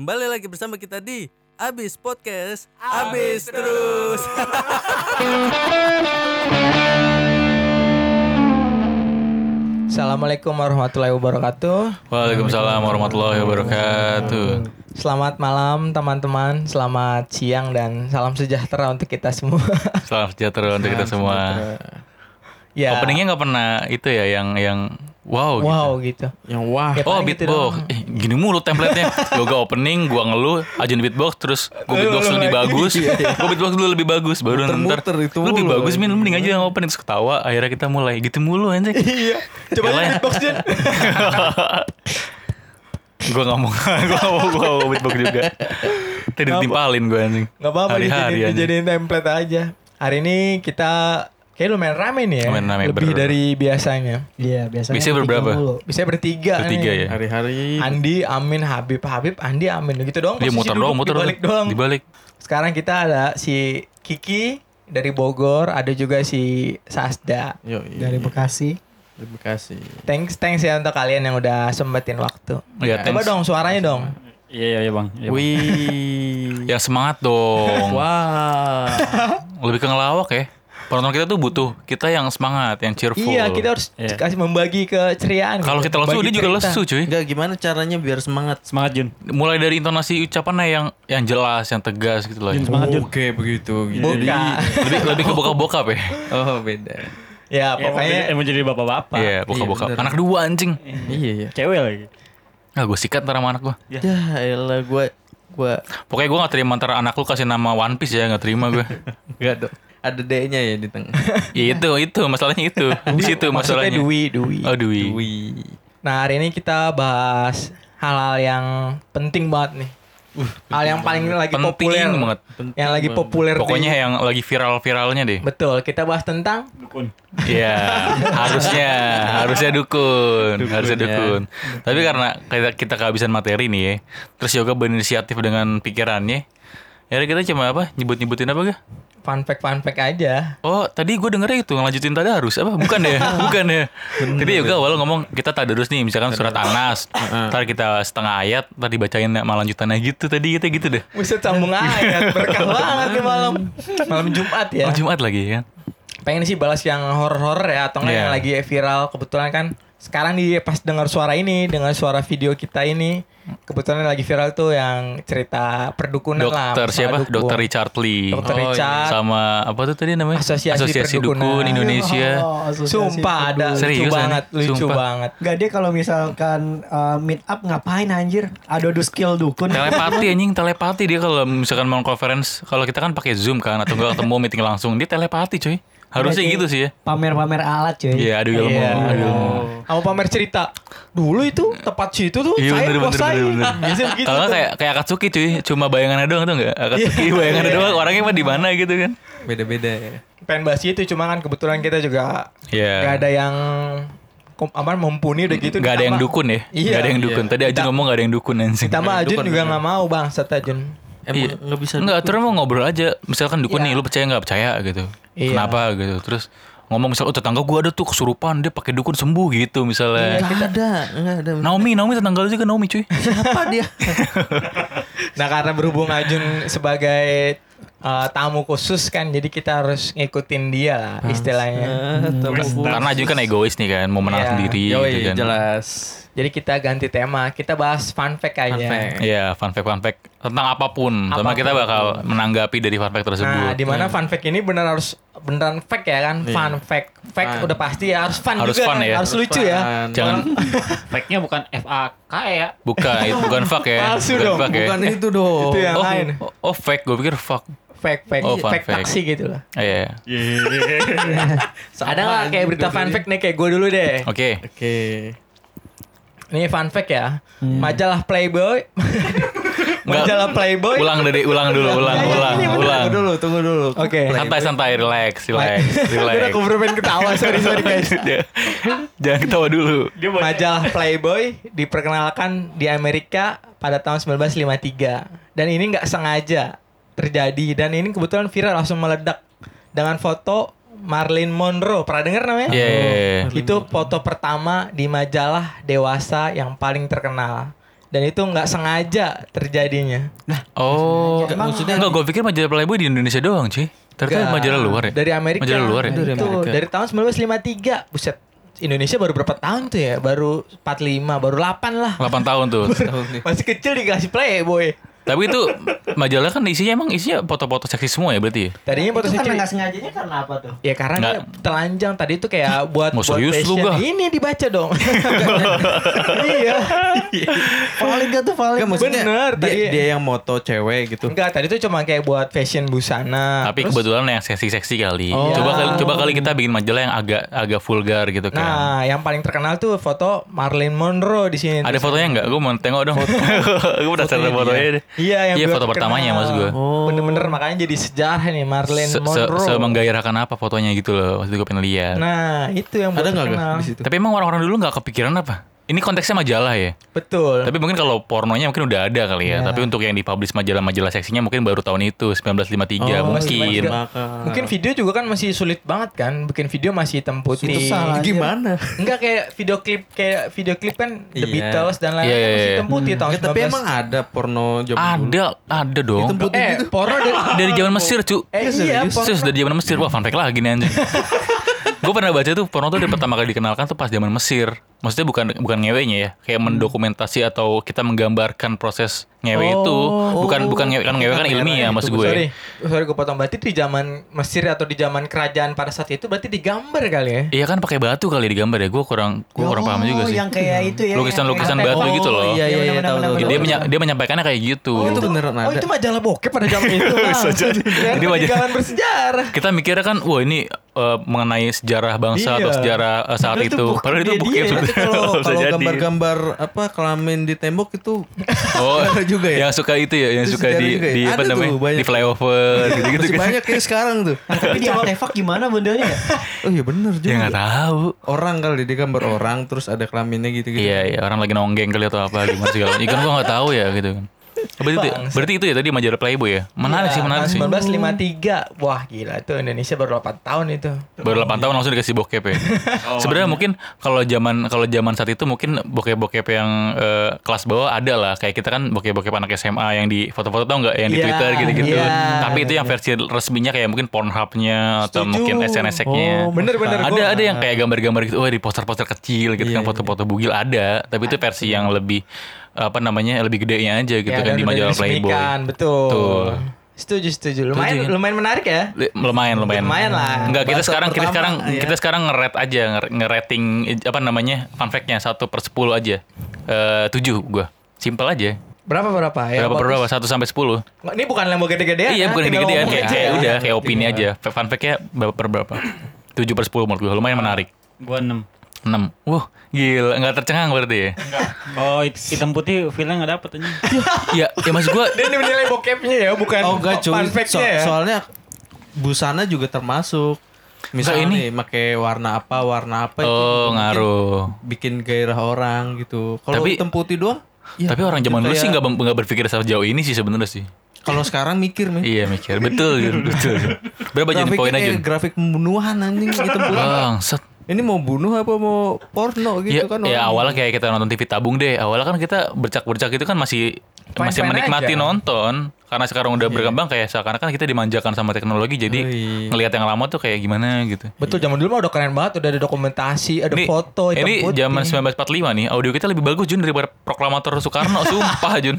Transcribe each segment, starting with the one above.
Kembali lagi bersama kita di Abis Podcast Abis Terus Assalamualaikum warahmatullahi wabarakatuh. Waalaikumsalam warahmatullahi wabarakatuh. Selamat malam teman-teman, selamat siang dan salam sejahtera untuk kita semua. Salam sejahtera untuk kita semua. Ya. Openingnya nggak pernah itu ya yang yang wow. gitu. Wow gitu. Yang wah. Ya, Oh gitu beatbox, doang. eh, gini mulu template-nya. Yoga opening, gua ngeluh, ajuin beatbox, terus gua beatbox Lu- lu lebih lagi. bagus, gua beatbox dulu lebih bagus, baru ntar Muter-muter itu lu lebih mulu. bagus min, mending aja yang opening terus ketawa, akhirnya kita mulai gitu mulu anjing. Iya. Coba beatbox Jun. gua nggak mau, gua nggak mau, beatbox juga. Tadi ditimpalin gua anjing. Gak apa-apa dijadiin template aja. Hari ini kita kayak lumayan rame nih ya. Lumayan rame, Lebih ber- dari biasanya. Iya, biasanya. Biasanya berberapa? Bisa bertiga, Bertiga nih. ya. Hari-hari. Andi, Amin, Habib, Habib, Andi, Amin gitu doang. Dia muter doang, muter dibalik doang. Dibalik. Sekarang kita ada si Kiki dari Bogor, ada juga si Sasda. Yo, Dari Bekasi. Terima kasih. Thanks, thanks ya untuk kalian yang udah sempetin waktu. Iya, Coba thanks. dong suaranya dong. Iya iya iya bang. Iya, Bang. Wih. Yang semangat dong. Wah. Lebih ke ngelawak ya. Penonton kita tuh butuh kita yang semangat, yang cheerful. Iya, kita harus Iya. kasih membagi keceriaan. Kalau gitu. kita lesu, dia juga cerita. lesu cuy. Enggak gimana caranya biar semangat? Semangat Jun. Mulai dari intonasi ucapannya yang yang jelas, yang tegas gitu loh. Jun semangat Jun. Oke, begitu. Gitu. Bukan. Lebih lebih ke bokap-bokap ya. Oh, beda. ya, Ya, pokoknya emang jadi bapak-bapak. Iya, bokap-bokap. bener. Anak dua anjing. Iya, iya. Cewek lagi. Ah, gue sikat ntar sama anak gue. Ya, elah gua gua Pokoknya gue gak terima ntar anak lu kasih nama One Piece ya, gak terima gue. enggak dong. Ada D-nya ya di tengah. ya, itu, itu masalahnya itu. Di situ maksudnya masalahnya. Dwi, Dwi. Oh, Dwi. Wih. Nah, hari ini kita bahas hal-hal yang penting banget nih. hal yang paling lagi Penting populer. banget. Yang lagi populer di- Pokoknya yang lagi viral-viralnya deh. Betul, kita bahas tentang Dukun. Iya, harusnya, harusnya dukun, harusnya ya. dukun. Tapi karena kita kita kehabisan materi nih ya, terus yoga berinisiatif dengan pikirannya. Ya kita cuma apa? Nyebut-nyebutin apa gak? Fun fact fun fact aja. Oh tadi gue dengernya itu ngelanjutin tadi harus apa? Bukan ya? Bukan ya? Tadi yoga awal ngomong kita tadarus nih, misalkan surat Anas, ntar kita setengah ayat, ntar dibacain malah lanjutannya gitu. Tadi kita gitu deh. Buset sambung ayat berkah banget nih malam malam Jumat ya. Oh, Jumat lagi kan? Pengen sih balas yang horor-horor ya atau enggak Iya. yang lagi viral kebetulan kan sekarang di pas dengar suara ini dengan suara video kita ini kebetulan lagi viral tuh yang cerita perdukunan lah. Dokter siapa? dukun. Dokter Richard Lee. Dokter Oh, iya. Richard. Sama apa tuh tadi namanya? Asosiasi Dukun Perdukunan. Indonesia. Oh, asosiasi Sumpah ada lucu Serius, banget, Ani? lucu Sumpah. banget. Enggak dia kalau misalkan uh, meet up ngapain anjir? Adu-adu skill dukun. telepati anjing telepati dia kalau misalkan mau conference kalau kita kan pakai zoom kan atau enggak ketemu meeting langsung dia telepati cuy harusnya Berarti gitu sih ya Pamer-pamer alat cuy. iya adu ilmu Iya. adu ilmu Sama pamer cerita. Dulu itu tepat situ tuh Iya saya bener bener kuasain. bener bener. Biasanya begitu. Kalau kayak kayak Akatsuki cuy, cuma bayangannya doang tuh enggak? Akatsuki Iya. bayangannya doang, orangnya mah di mana gitu kan? Beda-beda ya. pengen bahas itu cuma kan kebetulan kita juga Iya. gak ada yang kom- apa mumpuni udah gitu Gak ada yang dukun ya? Iya. Gak ada yang dukun. Tadi Ajun Kita- ngomong gak ada yang dukun anjing. Ditambah Ada Ajun juga nggak mau bang Sat Ajun Emang nggak bisa. Enggak, terus mau ngobrol aja. Misalkan dukun Iya. nih, lu percaya nggak percaya gitu. Iya. Kenapa gitu. Terus ngomong misal, oh tetangga gua ada tuh kesurupan, dia pakai dukun sembuh gitu misalnya. Enggak ada, enggak ada. Naomi, Naomi tetangga lu juga Naomi cuy. Siapa dia? Nah karena berhubung Ajun sebagai uh, tamu khusus kan Jadi kita harus ngikutin dia lah istilahnya Ah, tamu. Karena Ajun kan egois nih kan, mau menang Iya. sendiri Yoi, gitu kan. jelas. Jadi kita ganti tema Kita bahas fun fact aja Fun fact. Iya, fun fact fun fact tentang apa pun. Sama Apa pun. kita bakal menanggapi dari fun fact Nah tersebut. di mana fun fact ini benar harus beneran fact ya kan Iya. Fun fact Fact Fun. udah pasti ya harus fun Harus juga fun kan? ya. Harus lucu ya Fun. Jangan Fake-nya bukan F A K ya. bukan itu bukan fuck ya. Palsu bukan dong, fuck ya. Bukan itu dong. Itu yang oh, lain oh, oh, fake, gue pikir fuck. Fact fact Oh, fact fact. taksi gitu lah Iya. Ada nggak kayak berita fun fact nih kayak gue dulu deh Oke. Oke. Ini fun fact ya. Majalah Playboy. Majalah Playboy. Ulang dari ulang dulu, ulang, Iya, iya, ulang, iya, bener. ulang. Tunggu dulu, tunggu dulu. Oke. Santai santai, relax, relax, Gue udah relax. keburu pengen ketawa, sorry sorry guys. Jangan ketawa dulu. Majalah Playboy diperkenalkan di Amerika pada tahun 1953 dan ini nggak sengaja terjadi dan ini kebetulan viral langsung meledak dengan foto Marilyn Monroe. Pernah dengar namanya? Iya. yeah. Itu foto pertama di majalah dewasa yang paling terkenal. dan itu nggak sengaja terjadinya. Oh, Emang- maksudnya enggak gue pikir majalah Playboy di Indonesia doang, cuy. Ternyata Nggak. majalah luar ya? Dari Amerika. Majalah luar ya? Dari Itu Amerika. dari tahun 1953. Buset. Indonesia baru berapa tahun tuh ya? Baru 45, baru 8 lah. 8 tahun tuh. Masih kecil dikasih Playboy. Tapi itu majalah kan isinya emang isinya foto-foto seksi semua ya berarti ya? Tadinya foto Itu karena seksi. nggak sengajanya karena apa tuh? Ya karena Nggak. dia telanjang tadi itu kayak buat Mau buat serius lu? Ini dibaca dong. iya. Valid gak tuh? Enggak maksudnya Bener, dia, tadi- dia yang moto cewek gitu. Enggak, tadi itu cuma kayak buat fashion busana. Tapi Terus- kebetulan yang seksi-seksi kali. Oh. Coba kali coba kali kita bikin majalah yang agak agak vulgar gitu kan. Nah, yang paling terkenal tuh foto Marilyn Monroe di sini. Ada fotonya enggak? Gue mau tengok dong. gue penasaran Fotonya fotonya deh. Iya, yang Iya foto pertamanya mas gue. Oh. Bener-bener makanya jadi sejarah nih Marilyn Se, se, Monroe. se menggairahkan apa fotonya gitu loh. Waktu itu gue pengen lihat. Nah, itu yang Ada belum nggak terkenal. Gak, di situ? Tapi emang orang-orang dulu nggak kepikiran apa? Ini konteksnya majalah ya. Betul. Tapi mungkin kalau pornonya mungkin udah ada kali ya. Iya. Tapi untuk yang dipublish majalah-majalah seksinya mungkin baru tahun itu 1953 Oh, mungkin. Maka- Mungkin video juga kan masih sulit banget kan Bikin video masih hitam putih Itu salah. Gimana? Enggak kayak video klip Kayak video klip kan The Iya. Beatles dan lain-lain Iya, kan iya, masih iya. hitam putih tahun Ya, tapi 19. emang ada porno zaman dulu. Ada, ada dong. Hitam putih Eh gitu. porno dari, Dari zaman Mesir, cu. Eh Iya, iya porno Serius dari zaman Mesir. Wah, fun fact lagi nih anjing. gue pernah baca tuh porno tuh pertama kali dikenalkan tuh pas zaman Mesir. Maksudnya bukan bukan ngewenya ya, kayak mendokumentasi atau kita menggambarkan proses ngewe itu. Bukan bukan ngewe kan ngewe kan ilmiah maksud gue. Sorry Sorry gue potong Berarti di zaman Mesir atau di zaman kerajaan pada saat itu Berarti digambar kali ya Iya kan pakai batu kali digambar ya. Gue kurang gue kurang paham juga Oh, sih. yang kayak itu ya. Lukisan-lukisan yang kayak- batu Oh, gitu loh. Iya iya iya benar, tahu benar, tahu. Dia menya- dia menyampaikannya kayak gitu. Oh, itu beneran Oh itu majalah bokep pada zaman itu Jadi majalah- jalan bersejarah kita mikirnya kan wah ini eh, mengenai sejarah bangsa Iya. atau sejarah eh, saat Padahal itu Padahal itu. Tapi kalau gambar-gambar apa kelamin di tembok itu Oh, juga ya? Yang suka itu ya, yang Itu suka di juga ya? di apa namanya? banyak. Di flyover gitu-gitu masih kan. banyak ya sekarang tuh. Tapi di artefak gimana modelnya ya? Oh iya bener juga. Ya nggak tahu. Orang kali dia gambar orang terus ada kelaminnya gitu-gitu. Iya, iya orang lagi nonggeng kali atau apa gimana segala. Ikan gua nggak tahu ya gitu kan. Berarti, itu, berarti itu ya tadi majalah Playboy ya. Menarik sih, menarik sih. 1953 Wah gila itu Indonesia baru 8 tahun itu Baru 8 tahun langsung dikasih bokep ya. Sebenarnya mungkin kalau zaman kalau zaman saat itu mungkin bokep-bokep yang eh, kelas bawah ada lah. Kayak kita kan bokep-bokep anak SMA yang di foto-foto tau nggak yang di Iya, Twitter gitu-gitu. iya. Tapi itu yang versi resminya kayak mungkin Pornhub-nya atau Setuju. mungkin SNS-nya. Oh, bener-bener. Ada Gua- ada yang kayak gambar-gambar gitu. Oh, di poster-poster kecil gitu Iya, kan foto-foto bugil ada. Tapi itu versi yang lebih apa namanya lebih gedenya aja gitu Ya, kan di majalah Playboy. Betul Betul. Setuju setuju Lumayan Setuju, kan? lumayan menarik ya Lumayan, lumayan. Lumayan lah. Enggak, kita Bahasa sekarang kita pertama, sekarang ya. kita sekarang nge-rate aja, nge- nge-rating eh, apa namanya? Fun fact-nya 1 per 10 aja. Eh 7 gua. Simpel aja. Berapa berapa ya berapa berapa? 1 sampai 10. Ini bukan yang mau gede-gedean iya, ya, bukan gede-gedean ngomong kayak, kayak ya. udah kayak opini aja. Fun fact-nya berapa per berapa? 7 per 10 menurut gua. Lumayan menarik. Gua 6. 6. Wah, gila, enggak tercengang berarti ya. Oh, hit- hitam putih feelnya nggak dapet aja. Iya, ya maksud gua Dia menilai bokepnya ya bukan Oh enggak cuy. So- ya soalnya busana juga termasuk. Misalnya ini- nih pakai warna apa, warna apa itu Oh, mungkin ngaruh. Bikin gairah orang gitu. Kalau Tapi- hitam putih doang ya, Tapi orang zaman dulu kayak- sih nggak nggak berpikir sejauh ini sih sebenarnya sih. Kalau sekarang mikir nih. Iya mikir betul Jun, betul. Berapa jadi poin aja? grafik pembunuhan anjing hitam putih. Bangsat. Ini mau bunuh apa mau porno gitu ya, kan? ya orang. awalnya kayak kita nonton TV tabung deh. Awalnya kan kita bercak-bercak itu kan masih masih Fine-fine menikmati aja. nonton. Karena sekarang udah berkembang kayak seakan-akan kita dimanjakan sama teknologi. Jadi iya. ngelihat yang lama tuh kayak gimana gitu. Betul zaman dulu mah udah keren banget Udah ada dokumentasi Ada Ini, foto ini putih. zaman 1945 nih, audio kita lebih bagus Jun daripada proklamator Soekarno, sumpah Jun.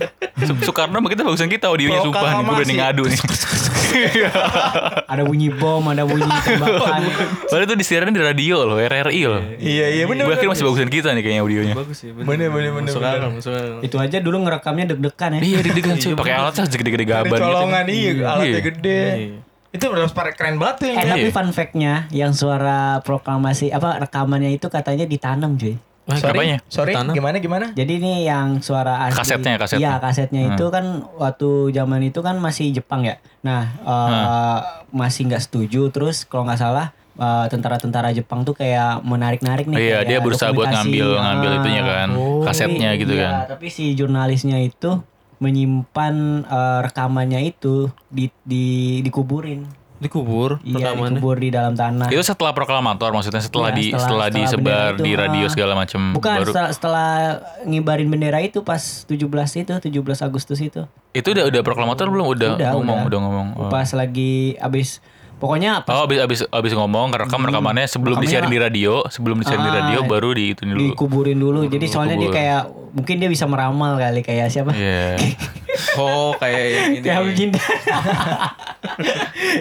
Soekarno mah kita bagusan kita audionya sumpah nih, gue berani ngadu nih. Ada bunyi bom, ada bunyi tembakan. Padahal itu disiarin di radio loh, RRI loh. Iya iya bener Gue akhirnya masih bagusan kita nih kayaknya audionya. bagus sih. Bener, bener, bener, Masuk bener. akal, masuk akal. Itu aja dulu ngerekamnya deg-degan ya. Iya, deg-degan cuy, pakai alat segede-gede Ada gaban gitu. colongan iya Alatnya Iya. gede Itu bener keren banget tuh Eh yang tapi Iya. fun fact-nya yang suara proklamasi apa rekamannya itu katanya ditanam cuy. Sorry, Apanya? sorry Tanah. gimana gimana? Jadi ini yang suara asli. Kasetnya, kasetnya. Iya, kasetnya itu kan waktu zaman itu kan masih Jepang ya. Nah, eh, masih nggak setuju terus kalau nggak salah eh, tentara-tentara Jepang tuh kayak menarik-narik nih. Iya, kayak dia berusaha buat dokumentasi. ngambil ngambil Ah. itunya kan, Oh. kasetnya Tapi- gitu iya, kan. Tapi si jurnalisnya itu menyimpan eh, rekamannya itu di di dikuburin. Dikubur Iya, rekamannya. dikubur di dalam tanah. Itu setelah proklamator maksudnya setelah Iya, di setelah- setelah, disebar itu, di radio ah. segala macam Bukan baru setelah, setelah ngibarin bendera itu pas 17 itu, 17 Agustus itu. itu udah udah proklamator belum udah, Udah, ngomong udah. udah, ngomong oh. Pas lagi abis pokoknya pas Oh, abis, abis, abis ngomong, rekam rekamannya sebelum Hmm. Disiarin di radio, sebelum disiarin di Ah, radio baru di itu dulu. dikuburin dulu. Jadi soalnya dia kayak mungkin dia bisa meramal kali kayak siapa? Iya. Oh kayak yang ini. Kayak Jindan.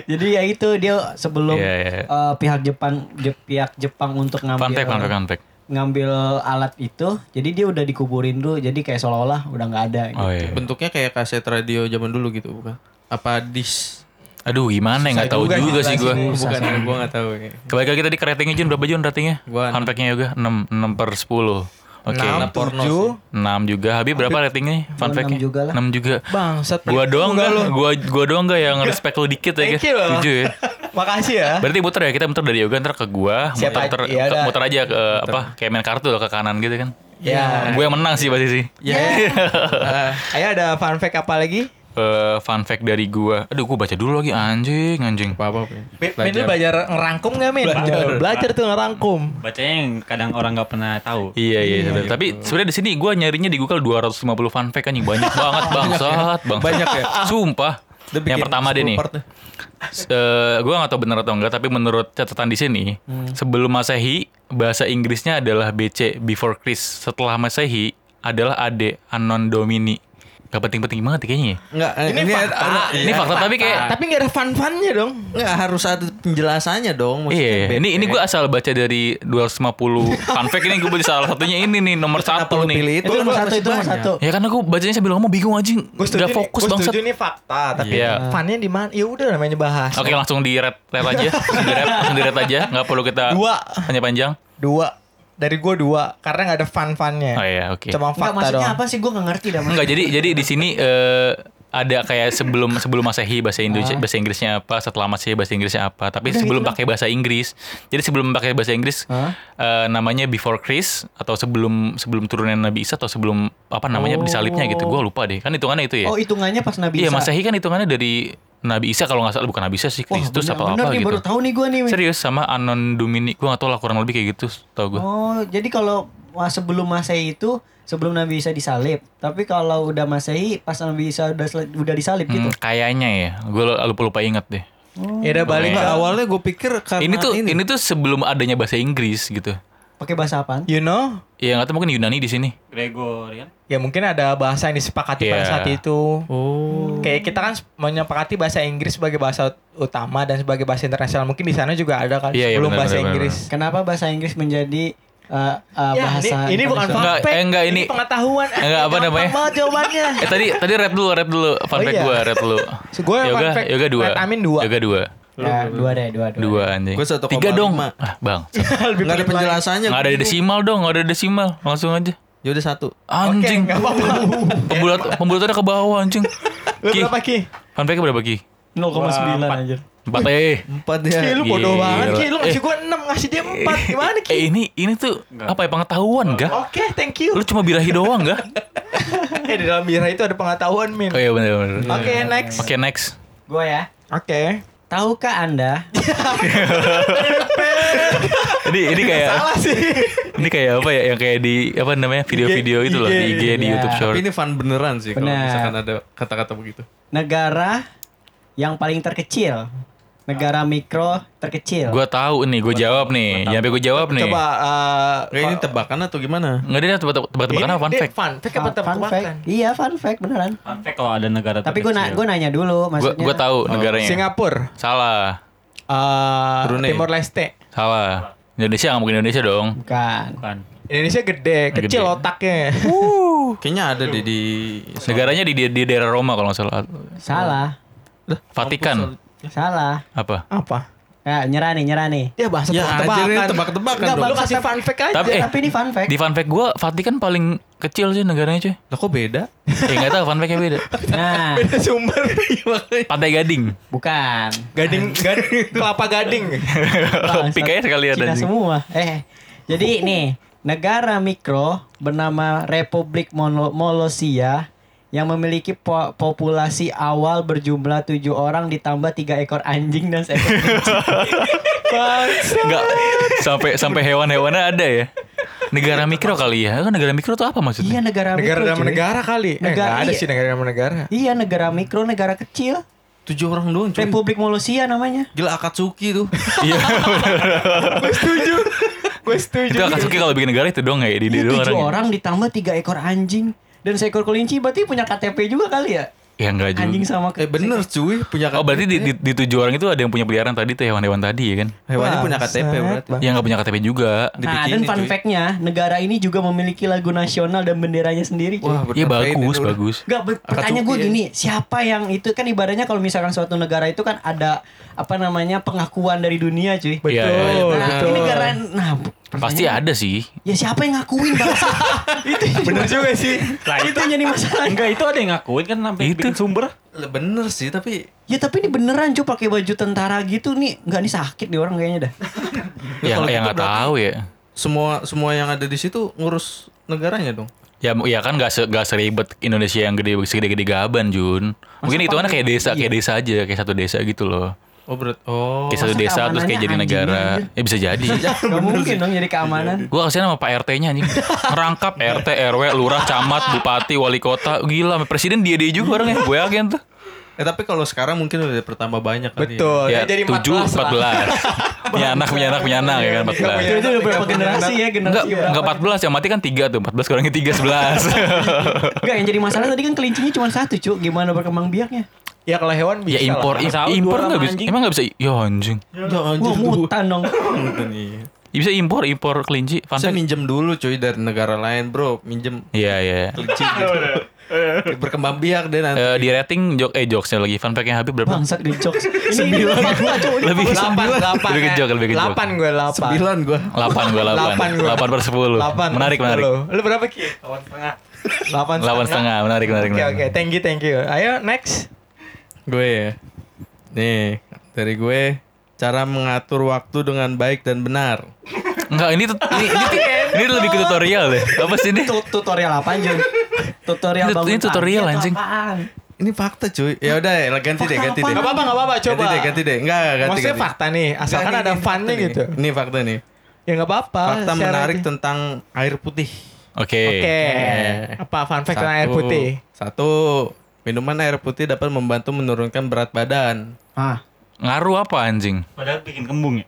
Jadi ya itu dia sebelum Iya, iya. eh, pihak Jepang je- pihak Jepang untuk ngambil fact, fun fact. ngambil alat itu, jadi dia udah dikuburin dulu. Jadi kayak seolah-olah udah nggak ada. gitu. Oh iya. Bentuknya kayak kaset radio zaman dulu gitu bukan? Apa dis? Aduh gimana ya nggak tahu juga, sih gue. Bukan, gue nggak tahu. ya. Kembali lagi tadi ke ratingnya Jun berapa Jun ratingnya? Gua Fun fact-nya yoga 6 6 per 10. Oke. Enam, porno tujuh. 6 juga. Habib berapa ratingnya? Fun Gua fact-nya? enam juga lah. 6 juga. Bangsat. Gua doang enggak enggak Gua gua doang enggak yang respect lu dikit ya. Loh. Tujuh ya. Makasih ya. Berarti muter ya kita muter dari yoga ntar ke gua, Siapa muter, aja- iya, ke- dah. muter aja ke apa? Kayak main kartu loh ke kanan gitu kan. Ya. Gue yang menang sih pasti sih. Ya. Eh, Ayo ada fun fact apa lagi? Eh, fun fact dari gua. Aduh, gua baca dulu lagi anjing, anjing. Apa apa? Min, lu belajar ngerangkum gak Min? Belajar. Belajar tuh ngerangkum. Bacanya yang kadang orang nggak pernah tahu. Iya iya, sebenarnya. Tapi sebenarnya di sini gua nyarinya di Google 250 fun fact anjing banyak banget bangsat, bang. Banyak ya? Sumpah. Yang pertama deh 10 nih. Eh, gua nggak tahu benar atau enggak, tapi menurut catatan di sini, sebelum Masehi bahasa Inggrisnya adalah BC before Christ. Setelah Masehi adalah AD Anon Domini. Gak penting-penting banget kayaknya ya. Enggak, Ini fakta. ada- Ini iya, fakta tapi kayak Tapi gak ada fun-funnya dong. Enggak harus ada penjelasannya dong. maksudnya Iya, ini ini gue asal baca dari 250 fun fact ini gue baca salah satunya ini nih nomor satu nih. pilih Itu itu? nomor Kan satu itu nomor masih satu. Ya karena gue bacanya sambil ngomong bingung anjing. Gue setuju, Gak fokus gua bangsat. setuju ini fakta, tapi Iya. funnya di mana? Ya udah namanya bahas. Oke langsung di red, red aja, langsung di red, langsung di red aja, nggak perlu kita Dua. panjang-panjang. Dua. Dari gue dua, karena gak ada fun-funnya. Oh iya, oke. Cuma Enggak fakta maksudnya doang. apa sih gue nggak ngerti dah. Enggak jadi jadi di sini eh, ada kayak sebelum sebelum masehi bahasa Indonesia bahasa Inggrisnya apa setelah masehi bahasa Inggrisnya apa tapi sebelum pakai bahasa Inggris jadi sebelum pakai bahasa Inggris eh, namanya before Christ atau sebelum sebelum turunnya Nabi Isa atau sebelum apa namanya disalibnya gitu gue lupa deh kan hitungannya itu ya Oh hitungannya pas Nabi iya Isa. masehi kan hitungannya dari Nabi Isa kalau nggak salah bukan Nabi Isa sih Wah, Kristus bener, apa bener apa nih, gitu baru tahu nih gue nih. Serius sama Anon Domini gue nggak tahu lah kurang lebih kayak gitu tau gue Oh, jadi kalau sebelum Masehi itu sebelum Nabi Isa disalib. Tapi kalau udah Masehi pas Nabi Isa udah udah disalib gitu. Hmm, kayaknya ya gue lupa lupa inget deh Ya udah balik Enggak, ke awalnya gue pikir karena ini tuh ini. tuh sebelum adanya bahasa Inggris gitu Pakai bahasa apaan? You know? ya nggak tahu mungkin Yunani di sini Gregorian. Ya mungkin ada bahasa yang disepakati pada Iya. saat itu. Oh. Kayak kita kan menyepakati bahasa Inggris sebagai bahasa utama dan sebagai bahasa internasional. Mungkin di sana juga ada kan Iya, iya, sebelum benar, bahasa benar, Inggris. Kenapa bahasa Inggris menjadi uh, uh, Ya, bahasa ini, ini bukan? Enggak, fact. eh, enggak, ini- pengetahuan. enggak, apa namanya? banget jawabannya. Eh tadi tadi red dulu, red dulu. Fun Oh, fact iya. gua, red dulu. So, gua fun yoga, fact, yoga dua. amin dua. Yoga dua. Ya, dua deh, dua, dua. Dua anjing. Gua 1,5. Tiga dong. Ah, bang. Enggak ada penjelasannya. Nggak ada desimal dong, nggak ada desimal. Langsung aja. Ya udah satu. Anjing. apa-apa. Pembulat pembulatannya ke bawah anjing. Lu Ki, berapa Ki? fun fact berapa Ki? 0,9 aja. Empat eh. Empat ya. Ki lu bodoh banget Ki. Lu ngasih Eh. gua 6, ngasih dia 4. Gimana Ki? Eh ini ini tuh apa ya pengetahuan gak? Oke, thank you. Lu cuma birahi doang gak? Eh di dalam bira itu ada pengetahuan, Min. Oh iya benar benar. Oke, next. Oke next. Gue ya. Oke. Tahukah Anda Ini ini kayak Salah sih. ini kayak apa ya yang kayak di apa namanya video-video itu loh di IG di Iya. YouTube Short. Tapi ini fun beneran sih kalau misalkan ada kata-kata begitu. negara yang paling terkecil? Negara mikro terkecil. Gua tahu nih, gue jawab nih. Yang gue jawab nih. Coba uh, Kayak ini tebakan atau gimana? Nggak dia tebak tebak-tebakan apa fun fact? Fun fact apa fact. Iya, fun fact beneran. Fun fact kalau ada negara Tapi gue gue nanya dulu Gue maksudnya. gue tahu negaranya. Singapura. Salah. Uh, Brunei. Timor Leste. Salah. Indonesia nggak mungkin Indonesia dong. Bukan. Bukan. Indonesia gede, kecil Gede. otaknya. Kayaknya ada deh di Negaranya di, di, di daerah Roma kalau nggak salah. Salah. Vatikan. Salah. Apa? Apa? Ya, nyerah nih, nyerah nih. Ya bahasa Ya tebak-tebakan. tebak-tebakan Enggak, dong. Lu kasih fun fact aja. Tapi eh Tapi ini fun fact. di fun fact gue Vatikan paling kecil sih negaranya cuy. Lah kok beda? Eh nggak tahu fun factnya beda. Nah, Beda sumber. Pantai Gading. bukan. gading, gading, kelapa gading. Pik aja sekalian Cina anjing. semua. Eh, jadi nih, negara mikro bernama Republik Mono- Molosia yang memiliki po- populasi awal berjumlah tujuh orang ditambah tiga ekor anjing dan seekor. Enggak sampai sampai hewan-hewannya ada ya. Negara mikro kali ya. Kan negara mikro tuh apa Iya maksudnya? negara mikro. Negara dalam negara kali. Eh, Negara- nggak ada iya. sih negara dalam negara. Iya negara mikro, negara kecil. Tujuh orang doang cuy. Republik Molusia namanya. Gila Akatsuki tuh. Iya. Gue setuju. Gue setuju. Itu Akatsuki kalau bikin negara itu dong ya di Iya di tujuh orang. orang ditambah tiga ekor anjing dan seekor kelinci berarti punya KTP juga kali ya? Ya enggak juga. Anjing sama Eh bener cuy punya Oh berarti di, di, di tujuh orang itu ada yang punya peliharaan tadi tuh hewan-hewan tadi ya kan? hewannya punya KTP berarti. Bang. Yang nggak punya KTP juga. Nah, dan fun fact-nya, negara ini juga memiliki lagu nasional dan benderanya sendiri. cuy. Wah, Iya bagus ini bagus. Gak, ber- pertanyaan gue ya. gini, siapa yang itu kan ibaratnya kalau misalkan suatu negara itu kan ada apa namanya pengakuan dari dunia cuy. Betul, Iya, iya, iya. Nah, betul. ini negara, nah Pasti ada sih. Ya siapa yang ngakuin bangsa? itu Bener juga sih. itu yang jadi masalah. Enggak itu ada yang ngakuin kan sampai Itu. bikin sumber. Lah, Bener sih tapi Ya tapi ini beneran cuy pakai baju tentara gitu nih, nggak nih sakit nih orang kayaknya dah. Ya kalau yang gitu nggak tahu ya. semua semua yang ada di situ ngurus negaranya dong. Ya, ya kan gak, se, gak seribet Indonesia yang gede segede-gede gaban Jun. Mungkin itu kan kayak desa, kayak desa aja, kayak satu desa gitu loh. Oh berat. Oh. Kayak satu desa terus kayak jadi negara. anjing Ya bisa jadi. Gak mungkin dong jadi keamanan. Gue kasihan sama Pak RT-nya anjing. Ngerangkap RT, RW, lurah, camat, bupati, wali kota. Gila, sama presiden dia-dia juga orangnya. Gue yakin tuh. Eh tapi kalau sekarang mungkin udah bertambah banyak kali. Betul. Ya, Ya, jadi 7, 14 lah. 14. punya anak, punya anak, punya anak ya kan 14. Itu, itu udah berapa generasi ya generasi enggak 14 yang mati kan 3 tuh. 14 kurangi 3 11. Enggak yang jadi masalah tadi kan kelincinya cuma satu cuk Gimana berkembang biaknya Ya kalau hewan bisa ya impor, lah. impor sama bisa. anjing. Emang enggak bisa. Ya anjing. Ya Wah anjir. mutan dong Mutan, iya. Ya, bisa impor, impor kelinci. Bisa minjem dulu cuy dari negara lain bro. Minjem Iya, iya. kelinci gitu. Berkembang biak deh nanti. Eh, di rating jok eh jokesnya lagi fun fact-nya Habib berapa? Bangsat di jokes Ini Lebih Delapan, delapan. Lebih kejok, lebih kejok. Delapan gue, delapan. Sembilan. 8 gua 8. Delapan. 8 per 10. Delapan. Menarik, menarik. Lu, berapa Ki? Delapan setengah. Delapan 8 setengah, menarik, menarik. Oke, menarik. oke. Thank you, thank you. Ayo, next. Gue ya. Nih, dari gue cara mengatur waktu dengan baik dan benar. Enggak, ini tuh ini, ini, ini lebih ke tutorial deh. Apa sih ini? Tut- Tutorial apa anjir Tutorial Ini- bangun ini tutorial, anjing. Ini fakta cuy. Ya udah, ya, ganti deh, ganti deh. Gak apa-apa, gak apa-apa. Coba. Ganti deh, ganti deh. Enggak, ganti. Maksudnya ganti. fakta nih. Asalkan Enggak, ada funnya gitu. Ini fakta nih. Ya gak apa-apa. Fakta menarik aja. tentang air putih. Oke. Oke. Apa fun fact tentang air putih? Satu, minuman air putih dapat membantu menurunkan berat badan. Ah Ngaruh apa anjing? Padahal bikin kembung ya.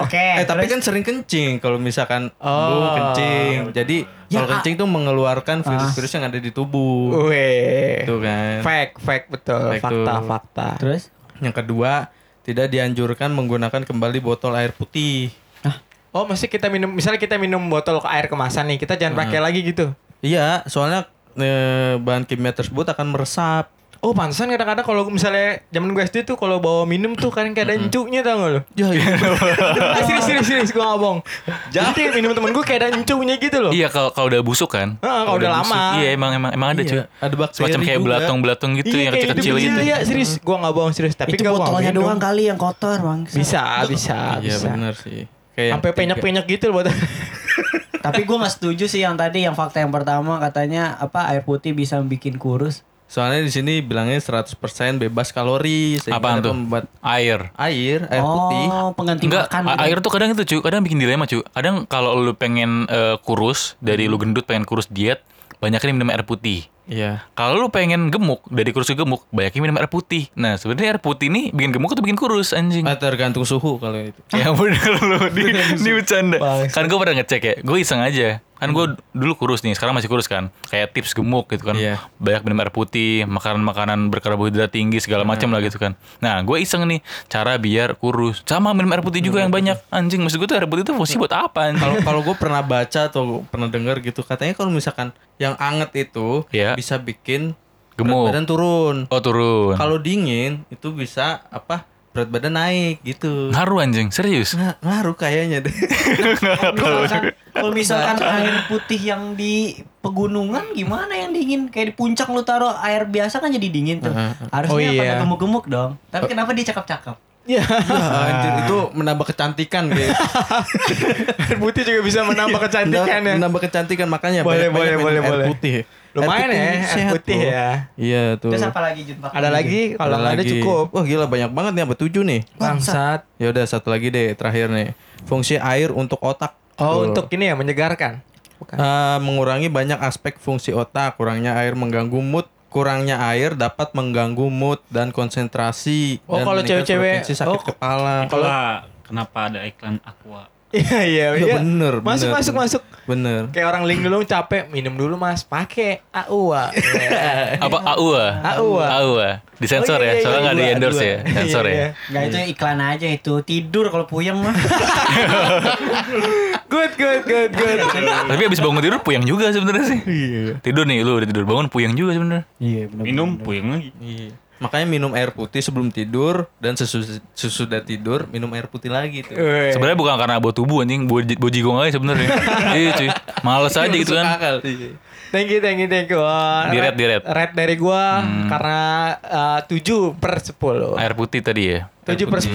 Oke eh tapi terus? kan sering kencing kalau misalkan Oh. oh. kencing. Jadi Ya, kalau kencing tuh mengeluarkan Ah. virus-virus yang ada di tubuh. Weh. Itu kan. Fact, fact betul. Fact fakta, tuh. fakta. Terus Yang kedua, tidak dianjurkan menggunakan kembali botol air putih. Oh, mesti kita minum, misalnya kita minum botol air kemasan nih, kita jangan pakai lagi gitu. Iya, soalnya eh, bahan kimia tersebut akan meresap. Oh, pantesan kadang-kadang kalau misalnya zaman gue SD tuh kalau bawa minum tuh kan kayak ada encuknya tau gak lo? Ya, iya. Serius, serius, serius, gue gak bohong. Jadi minum temen gue kayak ada encuknya gitu loh. Iya kalau kalau udah busuk kan? Ah, kalau udah lama. busuk. Iya emang emang emang ada Iya, cuy. ada bakteri Semacam kayak belatung-belatung gitu yang kayak kecil-kecil gitu. Iya, serius. Gue gak bohong serius. Tapi Itu botolnya doang kali yang kotor bang Bisa, bisa, Iya bisa. benar sih. Kayak Sampai penyek-penyek gitu loh botol. Tapi gue gak setuju sih yang tadi yang fakta yang pertama katanya apa air putih bisa bikin kurus. Soalnya di sini bilangnya 100% bebas kalori Apaan dapat tuh? membuat Air. air, air putih. Oh pengganti Enggak, makan. gitu. air tuh kadang itu cuy, kadang bikin dilema cuy. Kadang kalau lu pengen eh, kurus, dari lu gendut pengen kurus diet, banyakin minum air putih. Iya. Kalau lu pengen gemuk, dari kurus ke gemuk, banyakin minum air putih. Nah, sebenarnya air putih nih bikin gemuk atau bikin kurus anjing? Ah, tergantung suhu kalau itu. Ya bener lu, di, di bercanda. Bangsa. Kan gue pernah ngecek ya, gue iseng aja. Kan gue dulu kurus nih, sekarang masih kurus kan. Kayak tips gemuk gitu kan. Iya. Banyak minum air putih, makanan-makanan berkarbohidrat tinggi segala macam lah gitu kan. Nah, gue iseng nih, cara biar kurus. Sama minum air putih juga yang banyak. Anjing, maksud gue tuh air putih tuh fungsi buat apa? Kalau kalau gue pernah baca atau pernah dengar gitu katanya kalau misalkan yang anget itu Iya. bisa bikin Gemuk. badan turun. Oh turun. Kalau dingin itu bisa apa berat badan naik gitu. Ngaruh anjing, serius. Nga- ngaruh kayaknya deh. Misalkan- Kalau misalkan air putih yang di pegunungan gimana yang dingin? Kayak di puncak lu taruh air biasa kan jadi dingin tuh. Harusnya Oh, iya. pada gemuk-gemuk dong. Tapi kenapa dia cakep-cakep? Ya. Wah, anjir, itu menambah kecantikan guys. air putih juga bisa menambah kecantikan ya. menambah kecantikan makanya Boleh, boleh, boleh, air boleh. putih. Lumayan putih ya, air sehat putih ya. Iya tuh. Terus apa lagi Jun? Pakai Ada lagi? Kalau nggak ada lagi. cukup. Wah gila banyak banget nih, sampai tujuh nih. Bangsat. Ya udah satu lagi deh terakhir nih. Fungsi air untuk otak. Oh, Tuh. untuk ini ya menyegarkan. Bukan. Eh, mengurangi banyak aspek fungsi otak. Kurangnya air mengganggu mood. Kurangnya air dapat mengganggu mood dan konsentrasi. Oh, dan kalau cewek-cewek- sakit oh, kepala. Itulah kenapa ada iklan Aqua. Iya iya Iya, iya. bener, Masuk bener, masuk bener. masuk. Bener. Kayak orang link dulu capek, minum dulu Mas, pakai AUA. Apa AUA? AUA. AUA. Disensor Oh, iya, ya, iya, soalnya iya, nggak di endorse ya, sensor Iya, ya. iya. Nggak itu iklan aja itu tidur kalau puyeng mah. Good good good good. Tapi abis bangun tidur puyeng juga sebenarnya sih. Tidur nih lu udah tidur bangun puyeng juga sebenarnya. Iya benar. Minum puyeng lagi. Iya. Makanya minum air putih sebelum tidur dan sesus- sesudah tidur minum air putih lagi tuh. Sebenarnya bukan karena bau tubuh anjing, bau, bau jigong aja sebenarnya. iya cuy. Males aja gitu kan. akal. Iya. Thank you, thank you, thank you. Di red- red, di red. Red dari gua karena uh, 7 per 10. Air putih tadi ya. 7 per 10.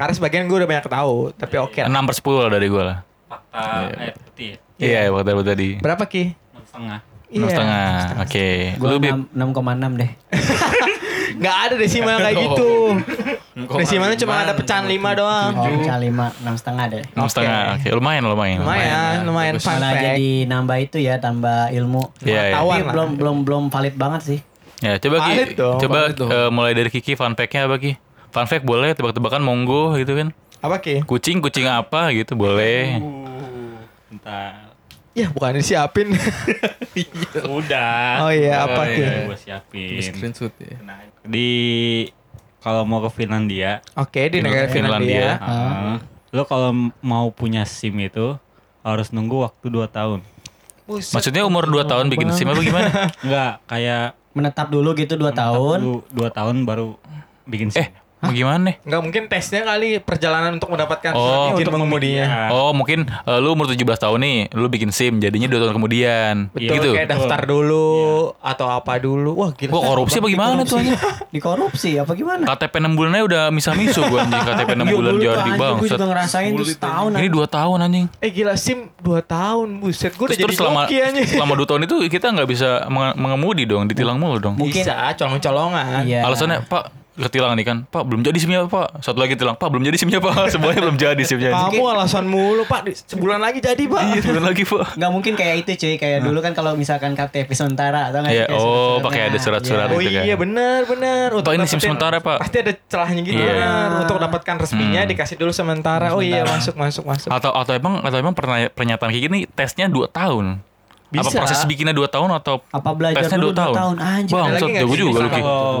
Karena sebagian gua udah banyak tahu, tapi oke. lah. 6 per 10 lah dari gue lah. Fakta air putih. Iya, waktu tadi. Berapa Ki? Enam setengah. Enam Iya. setengah. Oke. Gua Lu Bib? 6,6 deh. Nggak ada desimal kayak gitu. Desimalnya cuma ada pecahan 5 doang. Oh, pecah 5, 6 setengah deh. Enam setengah. Oke, lumayan, lumayan. Lumayan, lumayan fun Malah fact. jadi nambah itu ya, tambah ilmu. Iya, iya. Tapi lah. belum belum belum valid banget sih. Ya, coba Ki, coba eh, mulai dari Kiki fun fact-nya apa Ki? Fun fact boleh, tebak-tebakan monggo gitu kan. Apa Ki? Kucing, kucing apa gitu boleh. Uh, bentar. Ya bukan disiapin. Udah. Oh iya, apa Ki? Gue Di siapin. screenshot ya. Nah, di kalau mau ke Finlandia, Oke, di negara Finlandia. Finlandia. ah, lo kalau mau punya SIM itu harus nunggu waktu 2 tahun. Maksudnya umur 2 tahun bikin SIM apa gimana? Enggak, kayak Menetap dulu gitu 2 tahun. Dulu 2 tahun baru bikin SIM. eh, mau gimana nih? Nggak mungkin tesnya kali perjalanan untuk mendapatkan Oh, surat izin mengemudinya. Oh mungkin eh, lu umur 17 tahun nih, lu bikin SIM jadinya 2 tahun kemudian. Betul, gitu. kayak daftar dulu atau apa dulu. Wah, gila. Wah korupsi apa gimana tuh anjing? Dikorupsi apa gimana? KTP 6 bulan aja udah misa-misu gua anjing KTP 6 bulan Dulu tuh jadi bang. Gue juga ngerasain tuh setahun. Ini 2 tahun anjing. Eh gila SIM 2 tahun. Buset, gue udah Terus, jadi terus selama selama 2 tahun itu kita nggak bisa menge- mengemudi dong, ditilang mulu dong. Mungkin- Bisa, colong-colongan. Iya. Alasannya Pak ketilang nih kan, Pak belum jadi simnya Pak. Satu lagi tilang, Pak belum jadi simnya Pak. Semuanya belum jadi simnya. Kamu alasan mulu, Pak. Sebulan lagi jadi, Pak. Iya sebulan lagi Pak. Nggak mungkin kayak itu cuy, kayak dulu kan kalau misalkan KTP sementara atau nggak Iya, kayak oh, pakai ada surat-surat. Iya. Oh gitu kan. iya benar benar. Pak, ini SIM sementara, Pak. Pasti ada celahnya gitu. Iya. benar. Untuk dapatkan resminya Hmm. dikasih dulu sementara. Oh iya masuk masuk masuk. Atau atau emang atau emang pernah pernyataan kayak gini tesnya 2 tahun. Apa Bisa. proses bikinnya 2 tahun atau Apa belajar tesnya dulu 2 dua tahun? tahun? Anjir. Bang, lagi sih? juga lu.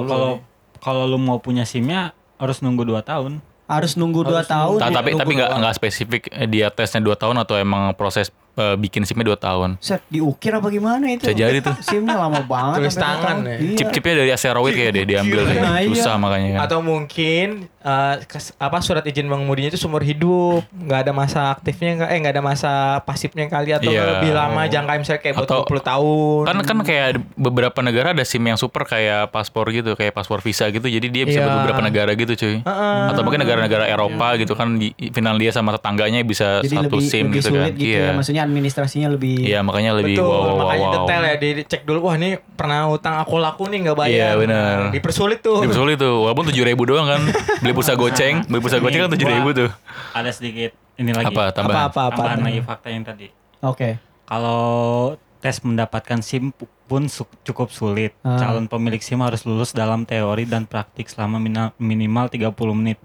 Kalau kalau lu mau punya SIM-nya harus nunggu 2 tahun. Harus nunggu 2 tahun. Ta- tapi Nunggu tapi nggak nggak spesifik eh, dia tesnya 2 tahun atau emang proses eh, bikin SIM-nya 2 tahun. Set diukir apa gimana itu? Bisa jadi tuh. SIM-nya lama banget. Tulis tangan tahun. ya. Iya. Chip-chipnya dari asteroid kayak deh diambil deh. Nah, iya. Susah makanya kan. Atau mungkin eh, kes- apa surat izin mengemudinya itu seumur hidup, nggak ada masa aktifnya eh nggak ada masa pasifnya kali atau Iya. lebih lama jangka misalnya kayak buat Atau- 20 tahun. Kan kan kayak beberapa negara ada SIM yang super kayak paspor gitu, kayak paspor visa gitu. Jadi dia bisa Iya. buat beberapa negara gitu, cuy. Heeh. Atau mungkin negara-negara Eropa gitu kan di Finlandia sama tetangganya bisa Jadi satu lebih SIM lebih gitu kan. gitu iya. ya. Maksudnya administrasinya lebih Iya, makanya lebih Betul, wow wow makanya wow. detail ya dicek dulu. Wah ini pernah utang aku laku nih nggak bayar. Iya, benar. Dipersulit tuh. Dipersulit tuh, walaupun tujuh ribu doang kan. Beli pulsa goceng, beli pulsa goceng kan tujuh ribu tuh. Ada sedikit ini lagi. Apa tambahan? Apa apa apa. Tambahan lagi fakta yang tadi. Oke. Kalau tes mendapatkan SIM pu- pun su- cukup sulit. Ah. Calon pemilik SIM harus lulus dalam teori dan praktik selama minimal 30 menit.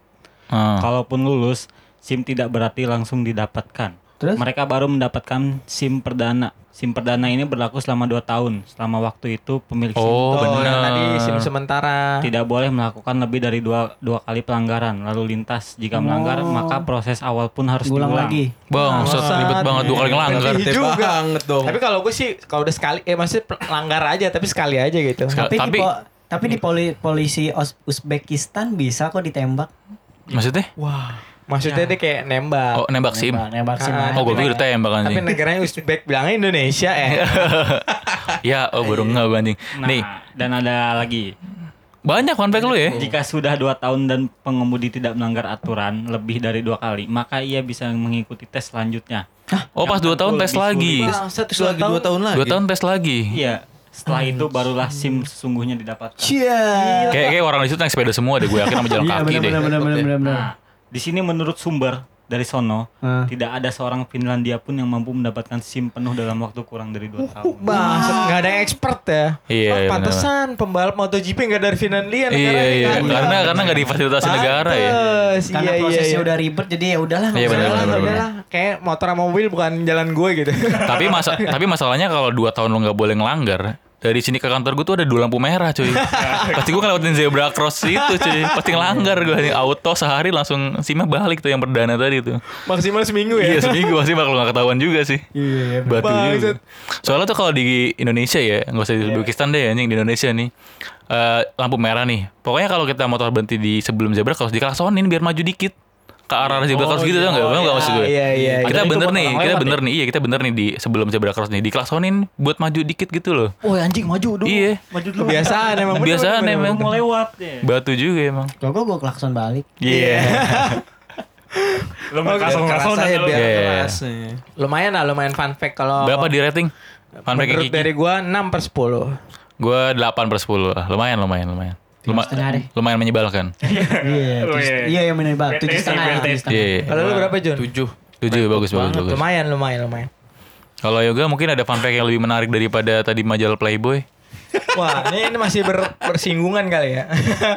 Ah. Kalaupun lulus, SIM tidak berarti langsung didapatkan. Terus? Mereka baru mendapatkan SIM perdana. SIM perdana ini berlaku selama 2 tahun. Selama waktu itu pemilik SIM Oh, Oh, yang benar. tadi SIM sementara. tidak boleh melakukan lebih dari dua, dua kali pelanggaran lalu lintas. Jika melanggar, maka proses awal pun harus diulang. lagi. Bang, set, ribet banget dua kali ngelanggar. Bete juga. banget dong. Tapi kalau gue sih kalau udah sekali eh maksudnya langgar aja tapi sekali aja gitu. Sekali. Tapi, Tapi- di tapi di poli- polisi Uzbekistan bisa kok ditembak. Maksudnya? Wah. Maksudnya dia kayak nembak. Oh, nembak SIM. Nembak, nembak SIM. Ah, Oh, gue pikir tembak Tapi anjing. negaranya Uzbek bilangnya Indonesia eh. Ya, oh baru nggak gue anjing. Nah, Nih, dan ada lagi. banyak fun fact lu ya. Jika sudah dua tahun dan pengemudi tidak melanggar aturan lebih dari dua kali, maka ia bisa mengikuti tes selanjutnya. Oh, pas dua tahun tes lagi. Terus lagi dua tahun lagi. Dua tahun tes lagi. Iya, Setelah itu barulah SIM sesungguhnya didapatkan. Cia. Kayak kayak orang di situ naik sepeda semua deh gue yakin sama jalan Iya kaki deh. benar benar benar benar. benar. Di sini menurut sumber dari sono Ah. tidak ada seorang Finlandia pun yang mampu mendapatkan SIM penuh dalam waktu kurang dari dua tahun. Bangsat, nggak ada yang expert ya. Iya, Oh, iya, pantesan pembalap MotoGP nggak dari Iya Finlandia negaranya iya kan. karena karena nggak difasilitasi negara ya. Pantes, Karena iya, iya, prosesnya iya. udah ribet jadi ya udahlah. Iya, usah benar, lah. benar, Udahlah. Kayak motor sama mobil bukan jalan gue gitu. tapi masa tapi masalahnya kalau dua tahun lo nggak boleh ngelanggar dari sini ke kantor gue tuh ada dua lampu merah cuy. Pasti gue ngelewatin zebra cross itu cuy. Pasti ngelanggar gue nih. Auto sehari langsung simnya balik tuh yang perdana tadi tuh. Maksimal seminggu ya. iya seminggu. Pasti bakal nggak ketahuan juga sih. Iya, batu bangsat. juga soalnya tuh kalau di Indonesia ya nggak usah di Uzbekistan deh anjing di Indonesia nih. Eh, lampu merah nih. Pokoknya kalau kita motor berhenti di sebelum zebra cross diklaksonin biar maju dikit ke arah zebra cross gitu tuh nggak Paham nggak maksud gue Iya, iya. kita Padahal itu bener nih kita bener nih iya kita bener nih di sebelum zebra cross nih diklaksonin buat maju dikit gitu loh Oh anjing maju dulu. iya Maju dulu. Kebiasaan emang. Kebiasaan emang. Mau lewat ya. batu juga emang Kalau gue gue klakson balik. iya Oh, kasong-kasong Kerasa ya biar Iya. keras. ya. Lumayan lah, lumayan fun fact kalau berapa di rating fun fact dari gua 6 per 10. gue 8 per 10 lah lumayan lumayan lumayan Luma- setengah deh. lumayan menyebalkan Iya. Oh, tujuh- iya. Iya yang menembak. Tujuh setengah. BTS. tujuh setengah. iya Kalau lu berapa Jun? Tujuh. tujuh bagus bagus bagus Lumayan, lumayan, lumayan. kalau yoga mungkin ada fun fact yang lebih menarik daripada tadi majalah Playboy Wah, ini, ini masih ber- bersinggungan kali ya.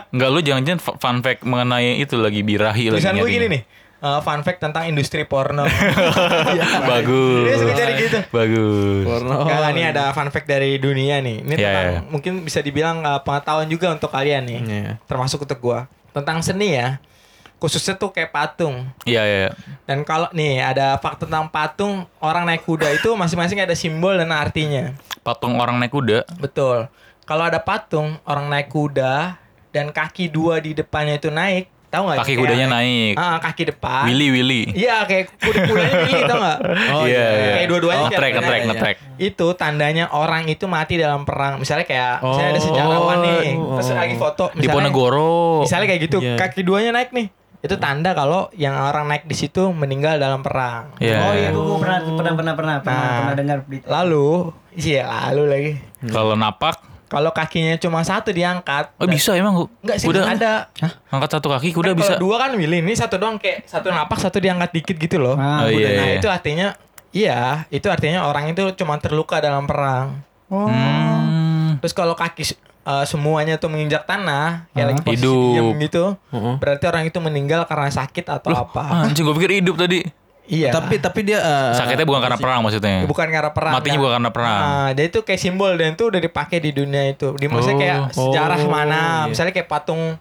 Enggak lu jangan-jangan fun fact mengenai itu lagi birahi lagi Tulisan gue gini nih. Eh, fun fact tentang industri porno. bagus Dia suka cari gitu. bagus Porno. Enggak, ini ada fun fact dari dunia nih. Ini Iya, tentang iya. mungkin bisa dibilang eh, pengetahuan juga untuk kalian nih. Iya. Termasuk untuk gua. Tentang seni ya. Khususnya tuh kayak patung. iya iya iya. Dan kalau nih ada fakta tentang patung orang naik kuda itu masing-masing ada simbol dan artinya. patung orang naik kuda Betul. Kalau ada patung orang naik kuda dan kaki dua di depannya itu naik, tahu nggak? kaki Kayak- kudanya naik Ah, kaki depan. Willy Willy Iya, kayak kuda-kudanya Willy tau nggak? oh iya iya Kayak dua-duanya oh, kayak track kuda. ngetrack Iya, ngetrack Itu tandanya orang itu mati dalam perang. Misalnya kayak misalnya ada sejarawan Oh, nih, oh. terus lagi foto di Ponegoro Misalnya kayak gitu, Iya. kaki duanya naik nih. Itu tanda kalau yang orang naik di situ meninggal dalam perang. Iya. Oh iya gue pernah pernah pernah pernah pernah, Nah. pernah dengar berita. Lalu, iya lalu lagi. kalau napak Kalau kakinya cuma satu diangkat. oh bisa emang Enggak sih, kuda ada. angkat satu kaki kuda Kan bisa Kalau dua kan Willy, ini satu doang kayak satu napak, satu diangkat dikit gitu loh. Ah, Oh, iya, Nah, iya. itu artinya iya, itu artinya orang itu cuma terluka dalam perang. Hmm. Terus kalau kaki uh, semuanya tuh menginjak tanah, kayak lagi posisi Hidup. diem gitu, Heeh. berarti orang itu meninggal karena sakit atau apa? anjing gue pikir hidup tadi Iya. Tapi tapi dia eh, sakitnya bukan karena perang maksudnya bukan karena perang. Matinya kan? bukan karena perang. Nah, jadi itu kayak simbol dan itu udah dipakai di dunia itu. Di maksudnya Oh. kayak sejarah Oh, mana? iya. Misalnya kayak patung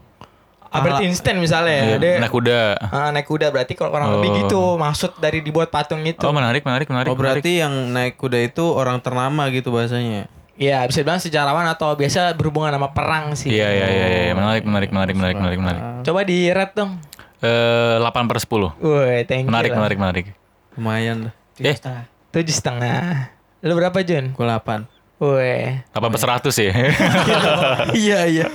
Albert Ala- Einstein misalnya ya. Iya, Dia naik kuda ah, naik kuda berarti kalau kurang Oh. lebih gitu maksud dari dibuat patung itu. oh menarik menarik menarik Oh berarti yang naik kuda itu orang ternama gitu bahasanya. Iya, bisa dibilang sejarawan atau biasa berhubungan sama perang sih. Iya iya iya iya. menarik menarik menarik menarik menarik menarik. Coba di red dong. Eh 8 per 10 Woi, thank you. Menarik lah. menarik menarik. Lumayan lah. tujuh Eh. setengah. Tujuh setengah. Lu berapa Jun? Gue 8. Woi. 8 per 100 ya. iya iya.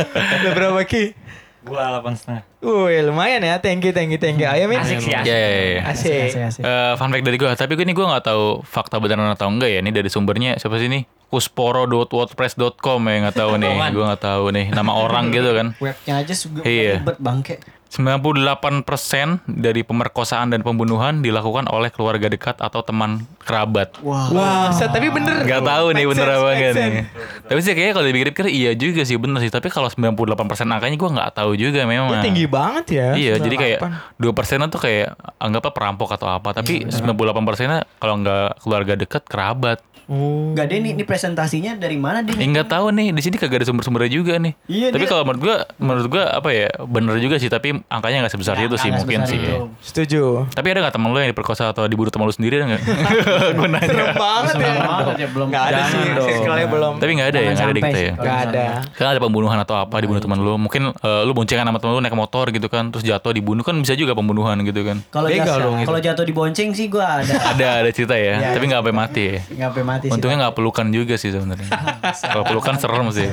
Lu berapa Ki? Gua delapan setengah. Woi, lumayan ya. Thank you, thank you, thank you. Ayo Min. Asik sih, Iya iya iya. Asik. Asik, asik. Eh, fun fact dari gue, tapi gue ini gue nggak tahu fakta beneran atau enggak ya. Ini dari sumbernya siapa sih ini? kusporo.wordpress.com ya nggak tahu nih. gue nggak tahu nih nama orang gitu kan. Webnya aja juga Iya. ribet bangke. 98% dari pemerkosaan dan pembunuhan dilakukan oleh keluarga dekat atau teman kerabat. Wah. Wah, set, tapi bener. Gak tahu nih bener sense, apa enggak nih. Tapi sih kayaknya kalau dipikir-pikir iya juga sih bener sih. Tapi kalau 98% angkanya gue nggak tahu juga memang. Ya, tinggi banget ya. Iya, jadi kayak 98. dua persenan tuh kayak anggapnya perampok atau apa. Tapi 98 persennya kalau nggak keluarga dekat kerabat. Enggak deh ini, ini presentasinya dari mana dia? Ya nggak tahu nih di sini kagak ada sumber-sumbernya juga nih. Iya, tapi dia- kalau menurut gua menurut gua apa ya bener juga sih tapi angkanya nggak sebesar itu sih mungkin sih. itu. Setuju. Tapi ada nggak temen lu yang diperkosa atau dibunuh temen lu sendiri ada nggak? gua nanya. Serem banget ya. Banget ya, belum. Nggak ada sih. Circle-nya belum. Tapi nggak ada ya, nggak ada di kita ya. Nggak ada. Kan ada pembunuhan atau apa dibunuh teman lu. Mungkin eh, lu boncengan sama temen lu naik motor gitu kan, terus jatuh dibunuh kan bisa juga pembunuhan gitu kan. Kalau jatuh, dong itu. kalau jatuh di bonceng sih gua ada. Ada ada cerita ya, Iya, tapi nggak sampai mati ya. Nggak sampai mati sih. Untungnya nggak pelukan juga sih sebenarnya. Kalau pelukan serem sih.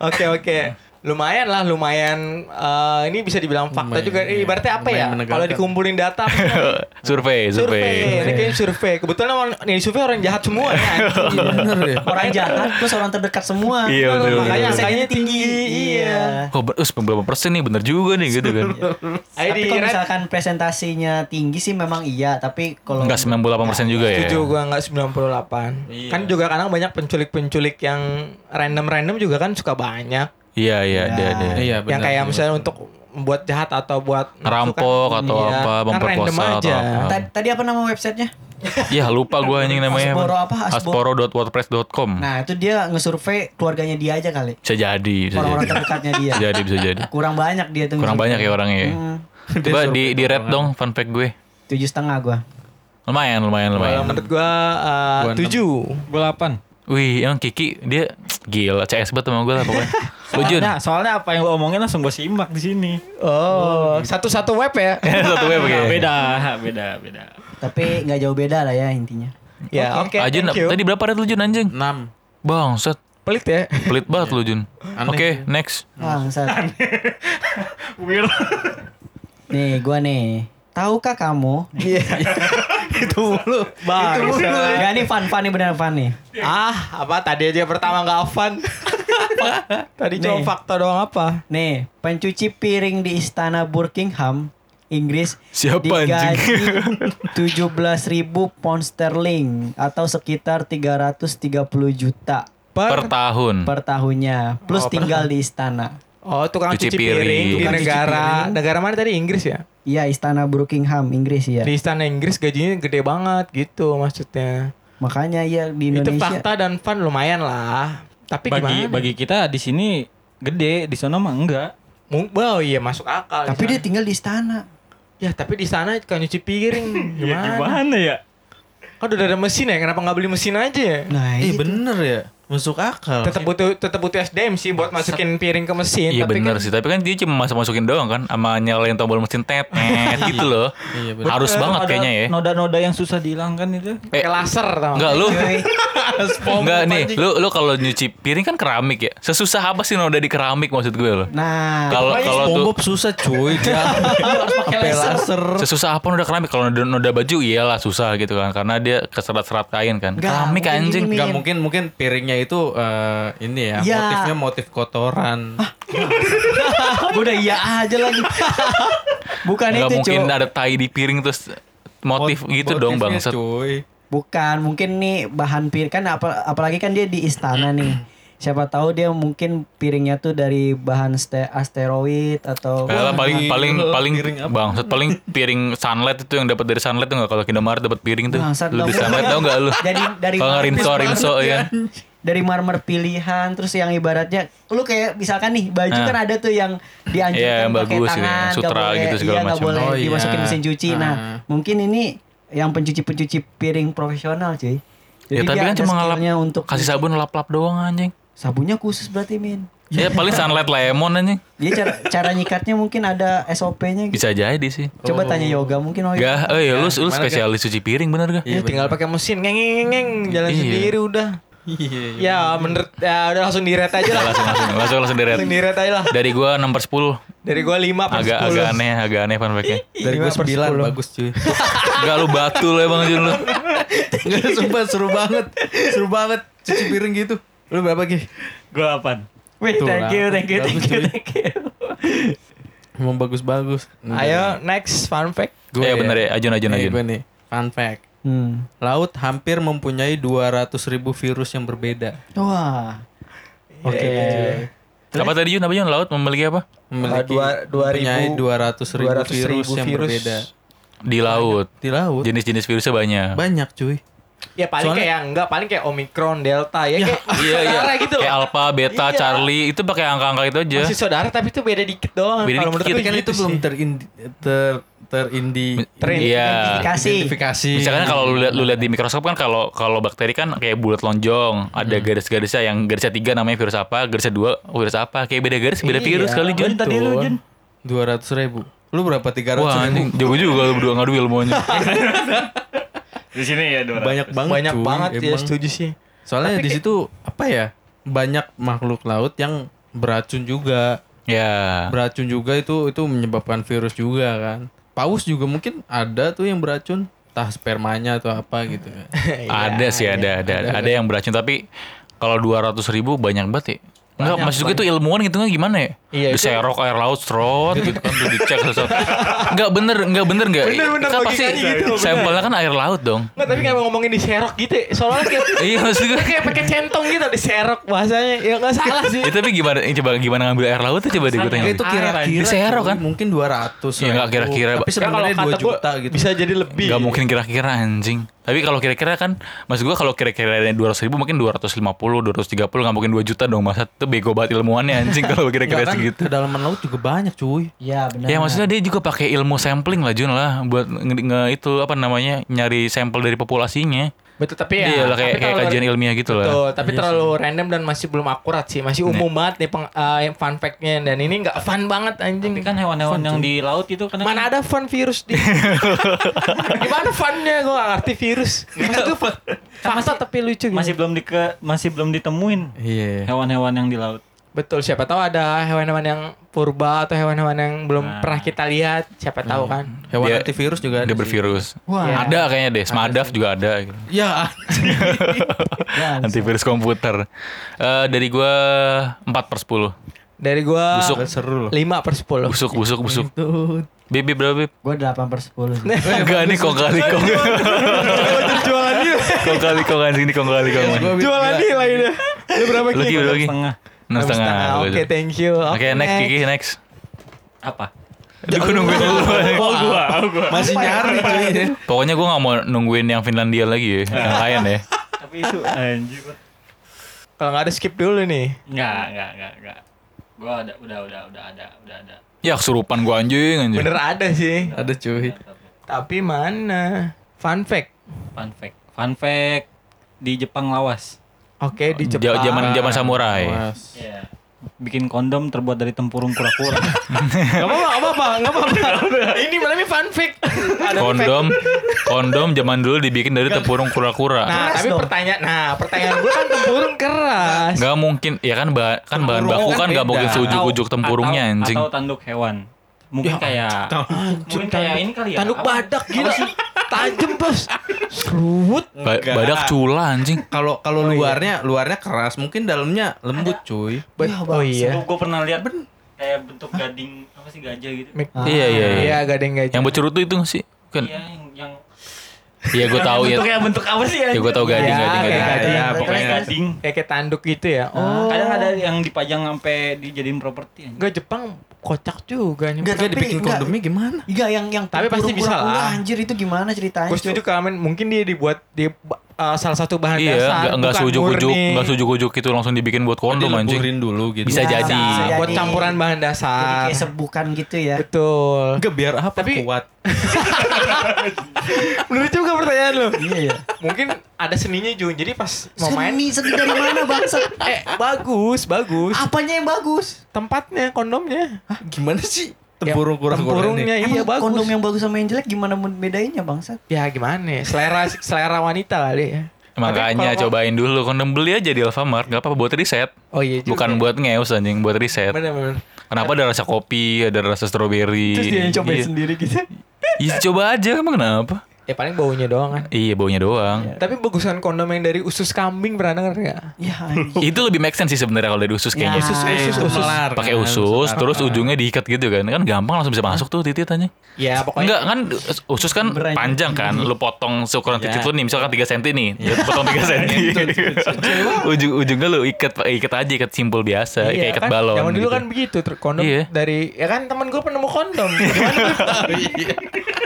Oke oke. Lumayan lah, lumayan eh, ini bisa dibilang fakta Lumayan, juga. iya. Ibaratnya apa Lumayan ya? Kalau dikumpulin data survei, survei, ini kayaknya survei. Kebetulan orang nih survei orang jahat semua ya. Iya bener ya. Orang jahat plus orang terdekat semua. Iya, betul, Makanya angkanya tinggi. Iya. Oh, ber- us, berapa persen nih? Bener juga nih gitu kan. Tapi kalau misalkan presentasinya tinggi sih memang iya, tapi kalau Enggak 98 persen juga ya. Setuju gua nggak 98. Kan juga kadang banyak penculik-penculik yang random-random juga kan suka banyak. Iya, iya, ada, ada. Iya benar. yang kayak misalnya untuk membuat jahat atau buat kan, atau iya. apa, Kan memperkosa atau aja. apa. Ta- tadi apa nama websitenya? Ya lupa gue anjing namanya. Asporo apa? Asporo? Asporo.wordpress.com. Nah itu dia ngesurvey keluarganya dia aja kali. Bisa jadi, bisa Orang-orang jadi. terdekatnya dia. Bisa jadi, bisa jadi. Kurang banyak dia tuh. Kurang banyak ya orangnya ya. Hmm, Coba di di red dong fun fact gue. Tujuh setengah gua. Lumayan, lumayan, lumayan. menurut gua uh, Gua enam. tujuh. Gue 8. Wih, emang Kiki dia gila CS banget sama gue lah pokoknya. Lu Jun. Soalnya, soalnya apa yang lo omongin langsung gue simak di sini. Oh, satu-satu web ya? Satu web Nah, kayak. beda, beda, beda. Tapi nggak jauh beda lah ya intinya. ya, oke. Ajun, thank you. tadi berapa red lu Jun anjing? 6. Bang, set. pelit ya. Pelit banget lu Jun. Oke, next. Bangsat. Nih gua nih. Tahukah kamu? Iya. Itu mulu. Bang. Gak nih fun fun nih beneran fun nih. Ah, apa tadi aja pertama nggak fun. tadi cuma Nih. fakta doang apa? Nih, pencuci piring di istana Buckingham, Inggris Siapa, anjing? digaji 17.000 pound sterling atau sekitar 330 juta Per tahun. per tahunnya plus Oh, per tinggal di istana. Oh, tukang Cuci cuci, piring, piring. di Tukang cuci negara piring. negara mana tadi Inggris ya? Iya, istana Buckingham, Inggris ya. Di istana Inggris gajinya gede banget gitu maksudnya. Makanya ya di Itu Indonesia. fakta dan fun lumayan lah. Tapi Bagi gimana? bagi kita di sini gede, di sana mah enggak. Oh iya masuk akal. Tapi di dia tinggal di istana. ya tapi di sana kan nyuci piring Ya gimana? gimana ya? Kan udah ada mesin ya, kenapa nggak beli mesin aja ya? Nah, Eh itu. bener ya. Masuk akal. Tetap butuh tetap butuh SDM sih buat masukin piring ke mesin. Iya tapi bener kan, sih, tapi kan dia cuma masuk masukin doang kan, sama nyalain tombol mesin tet, net gitu loh. Iya, bener. Harus banget kayaknya ya. Noda-noda yang susah dihilangkan itu. Eh, Kayak laser tau. enggak lu, Cuy. enggak nih, lu lu kalau nyuci piring kan keramik ya. Sesusah apa sih noda di keramik maksud gue loh? Nah, Kalau kalau tuh SpongeBob susah cuy. Pakai laser. sesusah apa noda keramik? Kalau noda, noda baju iyalah susah gitu kan, karena dia keserat-serat kain kan. Keramik anjing. Enggak mungkin mungkin piringnya itu eh, ini ya, Ya. motifnya motif kotoran. udah iya aja lagi. Bukan Enggak itu, mungkin ada tai di piring terus motif Mot- gitu dong bang. cuy. Bukan, mungkin nih bahan piring kan apa, apalagi kan dia di istana nih. Siapa tahu dia mungkin piringnya tuh dari bahan ste- asteroid atau Kayak paling Gila, paling paling piring apa? bang, paling piring sunlight itu yang dapat dari sunlight tuh nggak kalau Indomaret dapat piring tuh. Bangsat di sunlight tau nggak lu? Dari dari Kalau nggak rinso rinso ya. Dari marmer pilihan terus yang ibaratnya lu kayak misalkan nih baju Nah. kan ada tuh yang dianjurkan Iya, yang pakai bagus ya, tangan nggak sutra boleh, gitu segala iya, macam. boleh Oh, iya. dimasukin mesin cuci nah Ah. mungkin ini yang pencuci-pencuci piring profesional cuy Ya tapi kan cuma ngelap untuk kasih sabun lap-lap doang anjing. sabunnya khusus berarti min Ya paling sunlight lemon anjing. dia cara cara nyikatnya mungkin ada SOP-nya gitu. Bisa jadi sih. coba tanya yoga mungkin oh Gak, oh iya lu lu spesialis cuci piring bener gak? Ya, tinggal pakai mesin ngeng ngeng ngeng jalan Iya. sendiri udah. Iya. iya. Ya menurut ya udah langsung diret aja lah. Langsung langsung langsung langsung direct. Langsung diret aja lah. Dari gua 6 per 10 Dari gua 5 per agak 10. agak aneh agak aneh fun fact-nya. Dari Lima gue per 9 sepuluh. bagus cuy. Enggak lu batu lu emang Jun lu. Enggak sumpah seru banget. Seru banget cuci piring gitu. Lu berapa Ki? Gue 8. Wih, Tuh thank you, thank you, thank you, thank you. Emang bagus-bagus. Ayo next fun fact. Gue Iya bener ya, Ajun Ajun Nih, Ajun. gue nih. Fun fact. Hmm. Laut hampir mempunyai 200 ribu virus yang berbeda. Wah. Oke. Eh, Apa tadi Jun? Apa Jun? Laut memiliki apa? Memiliki dua- dua mempunyai ribu- 200 ribu 200 virus ribu yang virus. berbeda. Di laut. Di laut Jenis-jenis virusnya banyak. banyak cuy. Ya paling Soalnya- kayak enggak paling kayak Omicron, Delta ya, kayak Iya iya. gitu loh. Kayak Alpha, Beta, Iya. Charlie itu pakai angka-angka itu aja. Masih saudara tapi itu beda dikit doang. Beda Kalau menurut dikit. gue Tapi kan gitu itu belum sih. terindi, ter terindi Iya. Identifikasi. Misalkan kalau lu lihat lu lihat di mikroskop kan kalau kalau bakteri kan kayak bulat lonjong, ada Hmm. garis-garisnya yang garisnya tiga namanya virus apa, garisnya dua virus apa, kayak beda garis beda Iya, virus kali Jun. Tadi lu Jun. 200 ribu. Lu berapa 300 Wah ribu? anjing jauh juga lu berdua ngadu ilmunya. Di sini ya 200. Banyak banget banyak cuy, banget ya emang. setuju sih. Soalnya di situ apa ya? Banyak makhluk laut yang beracun juga. Ya. Beracun juga itu itu menyebabkan virus juga kan. Paus juga mungkin ada tuh yang beracun, entah spermanya atau apa gitu kan. ada sih ada ada ada, yang beracun tapi kalau 200 ribu banyak banget ya. Enggak, maksud gue itu ilmuwan gitu gimana ya? Iya, Diserok air laut, strot gitu kan tuh dicek sesuatu. Enggak bener, enggak bener enggak. Bener, bener, kan pasti gitu, sampelnya kan air laut dong. Nggak, tapi kayak ngomongin diserok gitu ya. Soalnya kayak iya maksud gue. kayak pakai centong gitu diserok bahasanya. Ya nggak salah sih. Ya, tapi gimana eh, coba gimana ngambil air laut tuh coba deh gue tanya. itu kira-kira Diserok kan? mungkin 200 Iya, nggak ribu. kira-kira. Tapi Ya, kalau sebenarnya 2 kata gua juta gitu. bisa jadi lebih. Gak mungkin kira-kira anjing. Tapi kalau kira-kira kan, maksud gua kalau kira-kira dua ratus ribu mungkin 250, 230 nggak mungkin 2 juta dong masa itu bego banget ilmuannya anjing kalau kira-kira kan, segitu. kedalaman laut juga banyak cuy. Iya benar. Ya maksudnya dia juga pakai ilmu sampling lah Jun lah buat nge, nge- itu apa namanya nyari sampel dari populasinya. Betul tapi ya. Iya lah kayak kayak kajian ilmiah gitu lah. Betul, tapi terlalu random dan masih belum akurat sih. Masih umum banget nih peng, yang fun fact-nya dan ini nggak fun banget anjing. Tapi kan hewan-hewan yang di laut itu kan Mana ada fun virus di Gimana funnya gue gak ngerti virus Itu fun Fakta tapi lucu gitu masih belum di masih belum ditemuin Iya. hewan-hewan yang di laut. Betul siapa tahu ada hewan-hewan yang purba Atau hewan-hewan yang belum Nah. pernah kita lihat Siapa tahu kan Hewan Dia- antivirus juga ada. Dia bervirus. Wah. Ada kayaknya deh, Smadaf juga ada gitu. Ya, Ya, Antivirus komputer. Eh dari gua 4 per 10. Dari gue Busuk. seru loh. 5 per 10 Busuk, busuk, busuk. Bib, bib, berapa bib? Gue 8 per 10 sih. Enggak nih kong kali kong. Jualan nilai Kong kali kong anjing ini kong kali kong. Jualan nilai deh Lu berapa Lu Ki, berapa Ki? Setengah. Enam setengah. Oke thank you Oke, next Kiki, next. Apa? Aduh, gue nungguin dulu. Oh gua, oh gua. Masih nyari cuy. Pokoknya gue gak mau nungguin yang Finlandia lagi ya. Yang lain ya. Tapi itu anjir. Kalau gak ada skip dulu nih Enggak, enggak, enggak, enggak. Gua ada udah udah udah ada, udah ada. Ya kesurupan gue anjing anjing. Bener ada sih Ada cuy. Tapi mana Fun fact Fun fact. Fun fact di Jepang lawas. Oke di Ja- Jepang Zaman zaman samurai. Mas. Iya. Bikin kondom terbuat dari tempurung kura-kura. Gak apa-apa, gak apa-apa, gak apa-apa. Ini namanya fun fact. Ada Kondom, kondom zaman dulu dibikin dari tempurung kura-kura. Nah, Keras tapi dong. pertanyaan, nah pertanyaan gue kan tempurung keras. Nggak mungkin, ya kan ba- kan bahan baku kan kan beda. mungkin seujuk-ujuk tempurungnya atau, anjing. Atau tanduk hewan. Mungkin kayak mungkin kayak ini kali ya. Tanduk apa? badak gitu sih. Tajem bos. Serut. Ba- badak cula anjing. Kalau kalau luarnya luarnya keras, mungkin dalamnya lembut cuy. Oh iya. Gue pernah lihat kayak bentuk gading apa sih gajah gitu. Mik- Iya iya iya. Iya, gading gajah. Yang bercerutu itu sih? Kan. Iya yang yang Iya gue tahu ya. bentuknya bentuk apa sih Ya gue tahu gading Iya, gading gading. gading. Ya, Kayak pokoknya gading. Kayak kayak tanduk gitu ya. Oh. Kadang ada yang dipajang sampai dijadiin properti. anjing. Enggak Jepang kocak juga nih. Enggak, Dia tapi dibikin kondomnya gimana? Iya yang yang Tapi pasti bisa lah. Anjir itu gimana ceritanya? Gue setuju Kamen mungkin dia dibuat di uh, salah satu bahan Iya, dasar. nggak nggak bukan seujuk-ujuk, murni. nggak seujuk-ujuk itu langsung dibikin buat kondom anjing. Dulu gitu. Bisa Ya, jadi. bisa buat jadi. campuran bahan Jadi dasar. kayak sebukan gitu ya. Betul. Enggak biar apa Tapi- kuat. Menurut juga pertanyaan lo. Iya ya. Mungkin ada seninya Jun. Jadi pas mau main Seni seni dari mana bangsa? eh bagus, bagus. Apanya yang bagus? Tempatnya, kondomnya. Gimana sih? Tempurung kurang Tempurungnya iya Emang bagus. kondom yang bagus sama yang jelek gimana bedainnya bangsa? Ya gimana ya? Selera selera wanita kali ya. Makanya Tapi kalau- cobain dulu kondom beli aja di Alfamart, nggak apa-apa buat riset. Oh iya juga. Bukan buat ngeus anjing, buat riset. Bener-bener. Kenapa ada rasa kopi, ada rasa stroberi. Terus dia yang cobain Iya. sendiri gitu. Iya, coba aja emang kenapa? Ya paling baunya doang kan. Iya, baunya doang. Tapi bagusan kondom yang dari usus kambing pernah denger nggak? Ya. Itu lebih make sense sih sebenarnya kalau dari usus kayaknya. Ya. Usus, usus, usus. Melar, Pakai kan, usus, melar. terus ujungnya diikat gitu kan. Kan gampang langsung bisa masuk tuh titit aja. Ya pokoknya. Enggak kan usus kan Beranjak. panjang kan. Lu potong seukuran Ya. titit lu nih misalkan 3 cm nih. Ya, potong 3 cm. Ujung-ujungnya lu ikat ikat aja ikat simpul biasa, kayak ikat kan, balon. Zaman dulu gitu. kan begitu kondom Iya. dari ya kan teman gue penemu kondom. Gimana?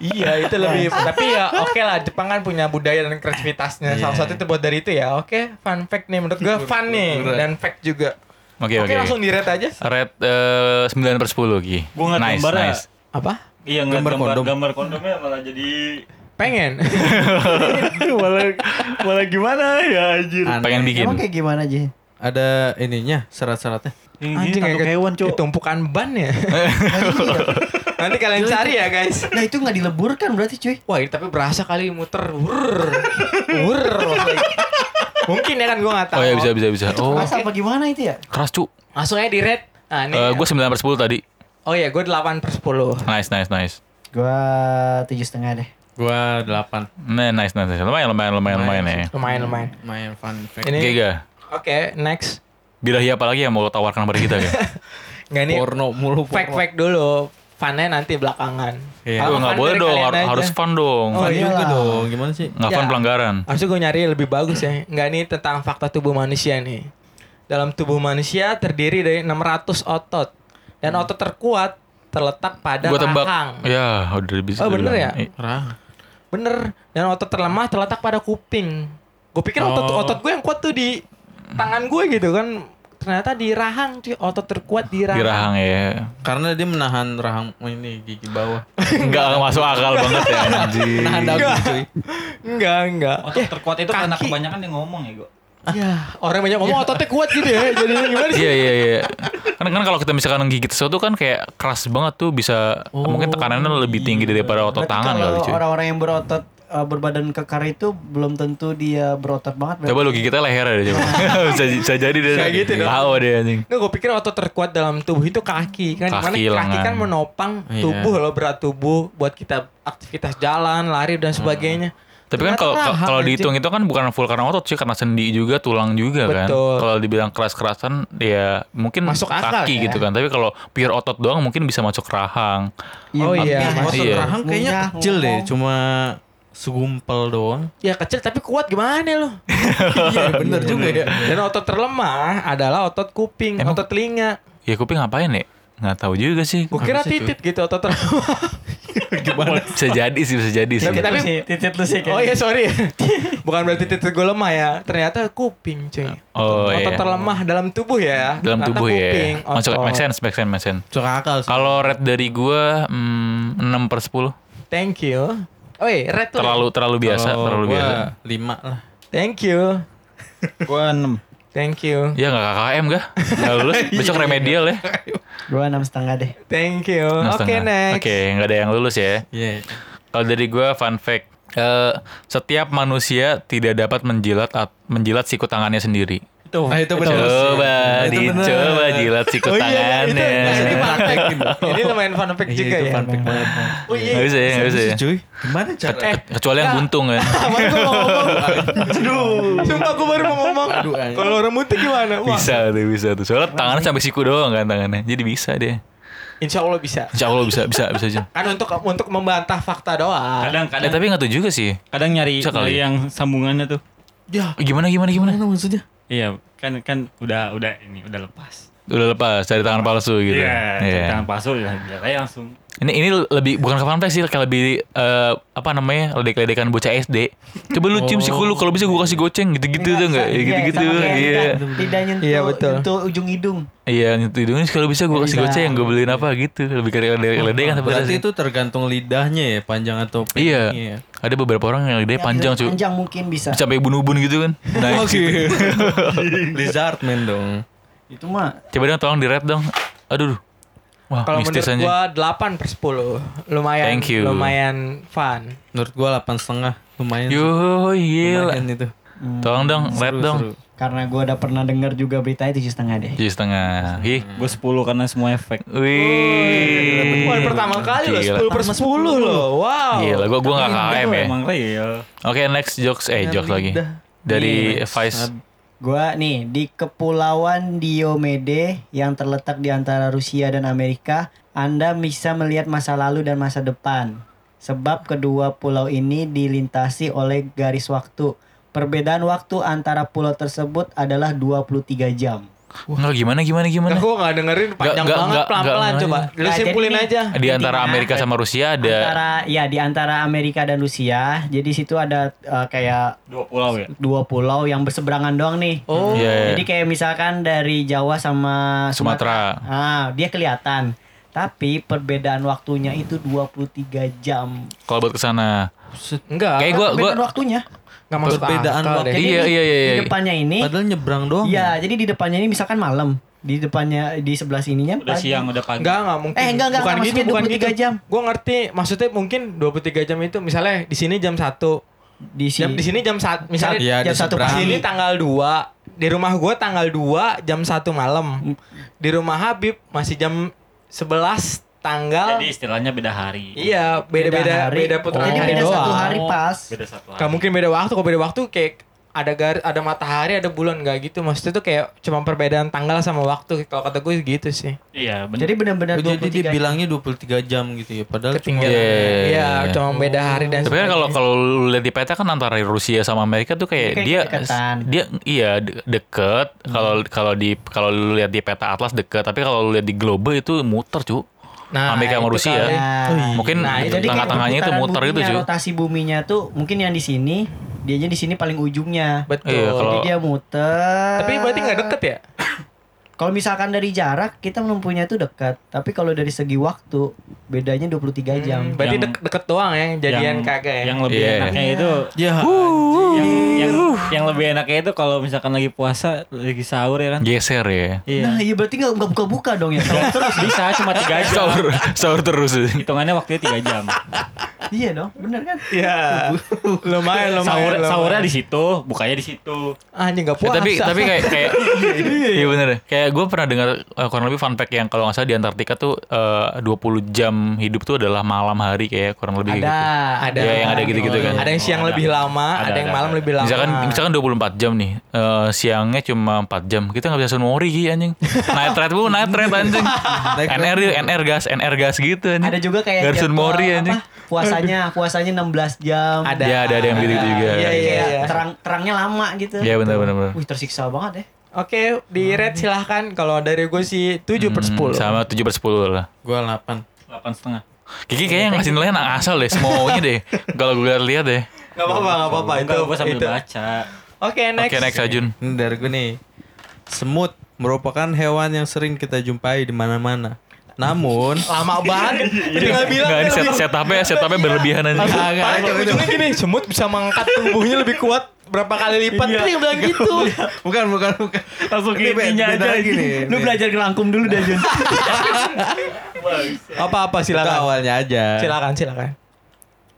Iya itu lebih tapi ya oke lah Jepang kan punya budaya dan kreativitasnya. Salah satu itu buat dari itu ya. Oke, fun fact nih menurut gue fun nih dan fact juga. Oke Oke oke. langsung di rate aja. Red eh, 9 per 10 Ki. Gua ngeliat nice, gambarnya. nice. Apa? Iya Gambar gambar, kondom. gambar kondomnya malah jadi Pengen. malah malah gimana ya anjir. Aneh. Pengen bikin. Emang kayak gimana aja? Ada ininya, serat-seratnya. Anjing kayak hewan cok. tumpukan ban ya. Nanti kalian cari ya guys. Nah itu nggak dileburkan berarti cuy. Wah ini tapi berasa kali muter. Wur. Wur. Mungkin ya kan gue nggak tahu. Oh ya bisa bisa bisa. Oh Masa apa gimana itu ya? keras cu. Langsung aja di red. Nah, ini. Eh gue 9 per 10 tadi. Oh iya, gue 8 per 10. Nice nice nice. Gua tujuh setengah deh. Gua 8. Nah, nice nice. nice. Lumayan lumayan lumayan lumayan ya. Lumayan, lumayan. Main fun fact. Ini Oke ga. Oke, next. Birahi apa lagi yang mau lo tawarkan kepada kita ga? Nggak nih, porno mulu porno. fact-fact dulu. Funnya nanti belakangan. Iya. Kalau Aduh nggak boleh dong, har- aja. harus fun dong. Oh, Fun juga iyalah. dong. Gimana sih? Nggak fun Ya. pelanggaran. Harusnya gue nyari lebih bagus ya. Nggak nih tentang fakta tubuh manusia nih. Dalam tubuh manusia terdiri dari 600 otot. Dan otot terkuat terletak pada Gue tebak. rahang. Ya, udah bisa. Oh, bener ya? Eh, Rah. Bener. Dan otot terlemah terletak pada kuping. Gue pikir otot Oh. otot gue yang kuat tuh di tangan gue gitu kan. Ternyata di rahang cuy. Otot terkuat di rahang. Di rahang ya. Karena dia menahan rahang oh, ini gigi bawah. Enggak masuk akal banget ya anjing. Menahan dagu cuy. Enggak, enggak. Otot terkuat itu karena kebanyakan yang ngomong ya, Go. Ya, orang banyak ngomong ototnya kuat gitu ya. Jadi gimana sih? Iya iya iya. Kan kan kalau kita misalkan gigit sesuatu kan kayak keras banget tuh bisa mungkin tekanannya lebih tinggi daripada otot Berarti tangan kalau kali cuy. orang-orang yang berotot uh, berbadan kekar itu belum tentu dia berotot banget. Coba lu gigitnya leher deh coba. bisa, bisa jadi deh. Kayak gitu dong. Tahu deh anjing. Nggak, gue pikir otot terkuat dalam tubuh itu kaki kan. Kaki, kaki kan menopang Iya. tubuh loh berat tubuh buat kita aktivitas jalan, lari dan sebagainya. Tapi kan kalau kalau dihitung itu kan bukan full karena otot sih karena sendi juga tulang juga kan. Betul. Kalau dibilang keras-kerasan ya mungkin Masuk akal kaki ya. gitu kan. Tapi kalau pure otot doang mungkin bisa masuk rahang. Oh iya, Mas- mas. Otot Iya. rahang kayaknya kecil deh, cuma segumpal doang. Ya kecil tapi kuat gimana lo? Iya bener juga ya. Dan otot terlemah adalah otot kuping, Emang- otot telinga. Ya kuping ngapain ya? Nggak tahu juga sih. Gue kira Apa sih, cuy? titit gitu otot terlemah. Gimana? Bisa jadi sih, bisa jadi sih. Tapi- titit lu sih oh iya sorry. Bukan berarti titit gue lemah ya. Ternyata kuping cuy. Oh, otot iya. terlemah dalam tubuh ya. Dalam Ternyata tubuh kuping, ya. Masuk otot. make sense, make sense, make sense. Masuk akal sih. Kalau red dari gua hmm, 6 per 10 Thank you. Oh iya, red tuh. terlalu terlalu biasa, Kalau terlalu gua biasa. lima lah. Thank you. Gua 6. Thank you. Ya nggak KKM gak? Nggak lulus, besok remedial ya. Gua enam setengah deh. Thank you. Oke, setengah. next. Oke, nggak ada yang lulus ya. Iya. Kalau dari gua fun fact, eh, setiap manusia tidak dapat menjilat at- menjilat siku tangannya sendiri. Tuh. Nah, itu benar. Coba Itu dicoba jilat siku Oh iya, itu, tangannya. ini fun fact. Ini lumayan fun fact Iya, juga itu ya. fun fact banget. Oh iya. Nggak bisa ya, bisa ya. Cuy, gimana cara? Ke- Kecuali yang buntung kan. Kemarin gue mau ngomong. Aduh. Sumpah gue baru mau ngomong. Kalau orang muntah gimana? Wah. Bisa tuh, bisa tuh. Soalnya tangannya sampai siku doang kan tangannya. Jadi bisa deh. Insya Allah bisa. Insya Allah bisa, bisa, bisa aja. Kan untuk untuk membantah fakta doang. Kadang Eh, kadang tapi nggak tahu juga sih. kadang nyari, nyari yang sambungannya tuh. Ya, Gimana, gimana, gimana? gimana maksudnya? Iya, kan kan udah udah ini udah lepas. Udah lepas dari tangan palsu gitu. Iya, Iya. tangan palsu ya biar aja langsung. Ini ini lebih bukan ke fact sih, kayak lebih eh, apa namanya ledek-ledekan bocah SD. Coba lu cium siku lu, kalau bisa gua kasih goceng gitu-gitu tuh enggak? Iya, gitu-gitu. Iya. lidah- Lidah nyentuh, Iya, betul. nyentuh ujung hidung. Iya, itu hidungnya kalau bisa gua kasih goceng, gua beliin apa gitu. Lebih kayak ledekan Berarti itu tergantung lidahnya ya, panjang atau Iya. pendeknya ya. Ada beberapa orang yang lidahnya panjang, cuy. Panjang mungkin bisa. Sampai ubun-ubun gitu kan. Nah, gitu. Lizard man dong. Itu mah Coba dong tolong di rap dong. Aduh. Wah, Kalau mistis menurut aja. gua 8 per 10. Lumayan Thank you. lumayan fun. Menurut gua 8 setengah lumayan. Yo, gila. Lumayan itu. Tolong dong, rap Seru, dong. seru. karena gua udah pernah dengar juga beritanya tujuh setengah deh. Tujuh setengah. Ih. Gue 10 karena semua efek. Wih. Wah, pertama kali loh. 10 per 10 loh. Wow. Gila, gua gua enggak KKM ya. Emang real. Oke, next jokes eh jokes lagi. Dari Vice. Gua nih di Kepulauan Diomede yang terletak di antara Rusia dan Amerika, Anda bisa melihat masa lalu dan masa depan. Sebab kedua pulau ini dilintasi oleh garis waktu. Perbedaan waktu antara pulau tersebut adalah 23 jam. Enggak gimana gimana gimana. Enggak, gua enggak dengerin panjang Nggak, banget pelan-pelan coba. Lu Nah, simpulin jadi aja. Di antara Amerika sama Rusia ada Antara ya di antara Amerika dan Rusia. Jadi situ ada eh, kayak Dua pulau ya. dua pulau yang berseberangan doang nih. Oh. Iya, iya. Jadi kayak misalkan dari Jawa sama Sumatera. Ah, dia kelihatan. Tapi perbedaan waktunya itu 23 jam. kalau buat ke sana. Enggak. Kayak gua gua waktunya. Enggak masuk Perbedaan akal waktu. deh. Jadi Iya, iya, iya, iya. Di depannya ini Padahal nyebrang doang. Ya, jadi di depannya ini misalkan malam. Di depannya di sebelah sininya Udah pagi. siang, udah pagi. Enggak, enggak mungkin. Eh, enggak, enggak, bukan enggak, gitu, bukan 23 gitu. jam. Gua ngerti, maksudnya mungkin 23 jam itu misalnya di sini jam 1. di Jam sini. di sini jam saat misalnya Iya, jam satu seberang. di sini pagi. tanggal 2 di rumah gue tanggal 2 jam 1 malam di rumah Habib masih jam 11 tanggal Jadi istilahnya beda hari. iya beda-beda hari. beda putaran Jadi hari beda doang satu hari pas. Beda satu hari. Gak mungkin beda waktu kalau beda waktu kayak ada gar ada matahari ada bulan nggak gitu maksudnya tuh kayak cuma perbedaan tanggal sama waktu kalau kata gue gitu sih Iya, benar. Jadi benar-benar Oh, jadi 23 dibilangnya 23 jam gitu ya. Padahal cuma ketinggalan Iya. iya cuma beda hari dan Tapi kan kalau kalau lihat di peta kan antara Rusia sama Amerika tuh kayak Kayak dia deketan. dia iya de- deket. Kalau kalau di kalau lu lihat di peta atlas deket, tapi kalau lu lihat di globe itu muter, cu. Nah, Amerika sama itu Rusia. kali. Nah, Mungkin Nah, tengah-tengahnya itu muter gitu, buminya, cu. Rotasi buminya tuh mungkin yang di sini, dianya di sini paling ujungnya. betul Iya, kalau- Jadi dia muter. tapi berarti nggak deket ya Kalau misalkan dari jarak kita menempuhnya itu dekat, tapi kalau dari segi waktu bedanya 23 jam. Hmm, berarti Yang- dek- deket doang ya jadian kagak ya Yang lebih Iya. enaknya itu ya yang, yang, yang lebih enaknya itu kalau misalkan lagi puasa, lagi sahur ya kan. geser ya. Iya. Nah, iya berarti nggak nggak buka-buka dong ya. Kalau terus Bisa cuma 3 jam. Sahur sahur terus. Hitungannya waktunya 3 jam. Iya dong, bener kan? Iya lumayan lumayan Sahur lumayan. sahurnya di situ, bukanya di situ. anjing nggak Ya, puasa tapi tapi kayak kayak iya bener kayak gue pernah dengar eh, kurang lebih fun fact yang kalau nggak salah di Antartika tuh eh, 20 jam hidup tuh adalah malam hari kayak kurang lebih ada gitu. ada Iya, yang ada gitu-gitu kan. ada yang siang Ada. lebih lama ada, Ada, yang ada, malam ada. lebih lama Misalkan misalkan 24 jam nih, eh, siangnya cuma 4 jam. Kita nggak bisa sunmori Ki, anjing. Night ride bu, night ride anjing. NR NR gas, NR gas gitu anjing. Ada juga kayak sunmori apa, anjing. Puasanya, puasanya 16 jam. Ada. Ya, ada ada yang gitu juga. Iya, iya, Kayak iya. terang terangnya lama gitu. Iya benar benar benar. Wih, tersiksa banget ya. Oke, di rate silahkan. Kalau dari gue sih 7 per 10. Hmm, Sama 7 per 10 lah. gua 8. 8 setengah. Kiki kayaknya ngasih nilainya nggak asal deh, semaunya deh. Kalau gue lihat deh. Gak apa-apa, gak apa-apa. Itu, gue sambil itu. baca. Oke, next. Oke next Ajun. Dari gue nih. Semut merupakan hewan yang sering kita jumpai di mana-mana. Namun, Lama banget. Tinggal bilang. Enggak ini set setupnya setupnya berlebihan aja. Ujungnya gini, semut bisa mengangkat tubuhnya lebih kuat berapa kali lipat. Dia bilang gitu. bukan bukan bukan. Langsung Ini be- intinya beda aja. lagi nih. Lu belajar ngerangkum dulu dah, Jun. Apa-apa Itu silakan. awalnya aja. Silakan, silakan.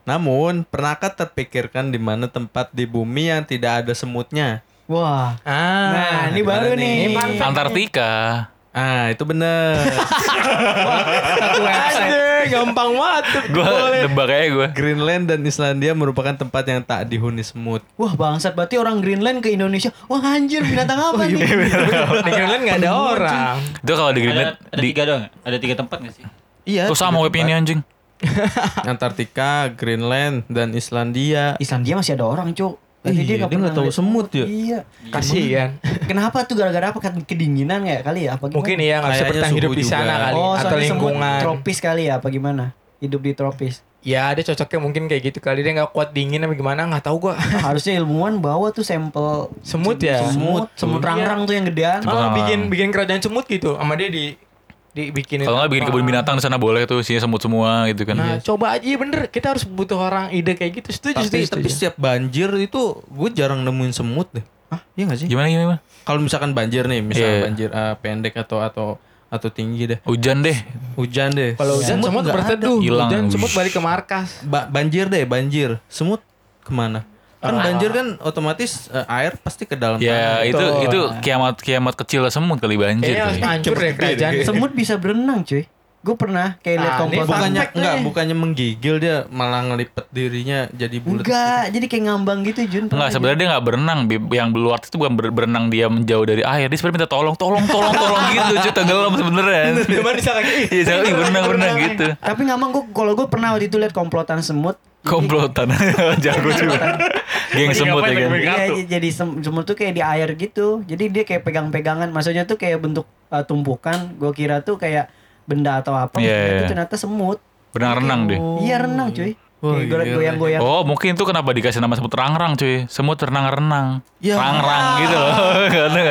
Namun, pernahkah terpikirkan di mana tempat di bumi yang tidak ada semutnya? Wah. Ah. Nah, ini baru nih. Antartika. Ah, itu bener. Satu website. Anjir, gampang banget. Gue nebak aja gue. Greenland dan Islandia merupakan tempat yang tak dihuni semut. Wah, bangsat berarti orang Greenland ke Indonesia. Wah, anjir binatang apa nih? Di Greenland gak ada orang. Itu kalau di Ada, Greenland ada di tiga doang. Ada tiga tempat gak sih? Iya. Tuh sama web ini anjing. Antartika, Greenland, dan Islandia. Islandia masih ada orang, Cuk. Berarti Iya, dia nggak pernah tahu semut ya? Iya. Kasihan. Kenapa tuh gara-gara apa? Kan Kedinginan ya kali ya? Apa gimana? Mungkin iya nggak bisa Kayaknya bertahan hidup di sana juga. kali Oh, atau semut lingkungan. tropis kali ya? Apa gimana? Hidup di tropis. Ya, dia cocoknya mungkin kayak gitu kali dia nggak kuat dingin apa gimana nggak tahu gua. Nah, harusnya ilmuwan bawa tuh sampel Semut ya? Semut, semut rang-rang tuh yang gedean. Malah Sama. bikin bikin kerajaan semut gitu sama dia di dibikinin Kalau nggak bikin kebun binatang di sana boleh tuh isinya semut semua gitu kan. Nah, coba aja iya bener. Kita harus butuh orang ide kayak gitu. Setuju, Tapi, setuju, tapi setuju. setiap banjir itu gue jarang nemuin semut deh. Hah? Iya gak sih? Gimana gimana? Kalau misalkan banjir nih, misalnya Iya. banjir eh, pendek atau atau atau tinggi deh. Hujan deh. Hujan deh. Kalau hujan Semut semut berteduh. Hilang. Hujan semut balik ke markas. Ba- banjir deh, banjir. Semut ke mana? Kan banjir kan otomatis eh, air pasti ke dalam Ya tanah. itu Betul. itu kiamat kiamat kecil semut kali banjir. Kayaknya kali. hancur deh kerajaan. Semut bisa berenang, cuy. Gue pernah kayak lihat Ah, ini komplotan. Bukannya enggak, nih. bukannya menggigil dia malah ngelipet dirinya jadi bulat. Enggak, jadi kayak ngambang gitu, Jun. Enggak, sebenarnya dia nggak berenang. Yang luar itu bukan ber- berenang dia menjauh dari air. Dia sebenarnya minta tolong, tolong, tolong, tolong gitu. Cuy, tenggelam sebenarnya. Cuman bisa lagi. Iya, ih, berenang, berenang gitu. Tapi ngambang gue kalau gue pernah waktu itu lihat komplotan semut. Komplotan. Jago juga. Geng semut ya kan. Iya, jadi sem- semut tuh kayak di air gitu. Jadi dia kayak pegang-pegangan. Maksudnya tuh kayak bentuk uh, tumpukan. Gue kira tuh kayak benda atau apa. Iya, Itu iya. ternyata semut. Berenang-renang deh. Iya renang cuy. Gila. goyang-goyang. Oh mungkin itu kenapa dikasih nama semut rangrang cuy Semut renang-renang Ya. Rangrang gitu loh Karena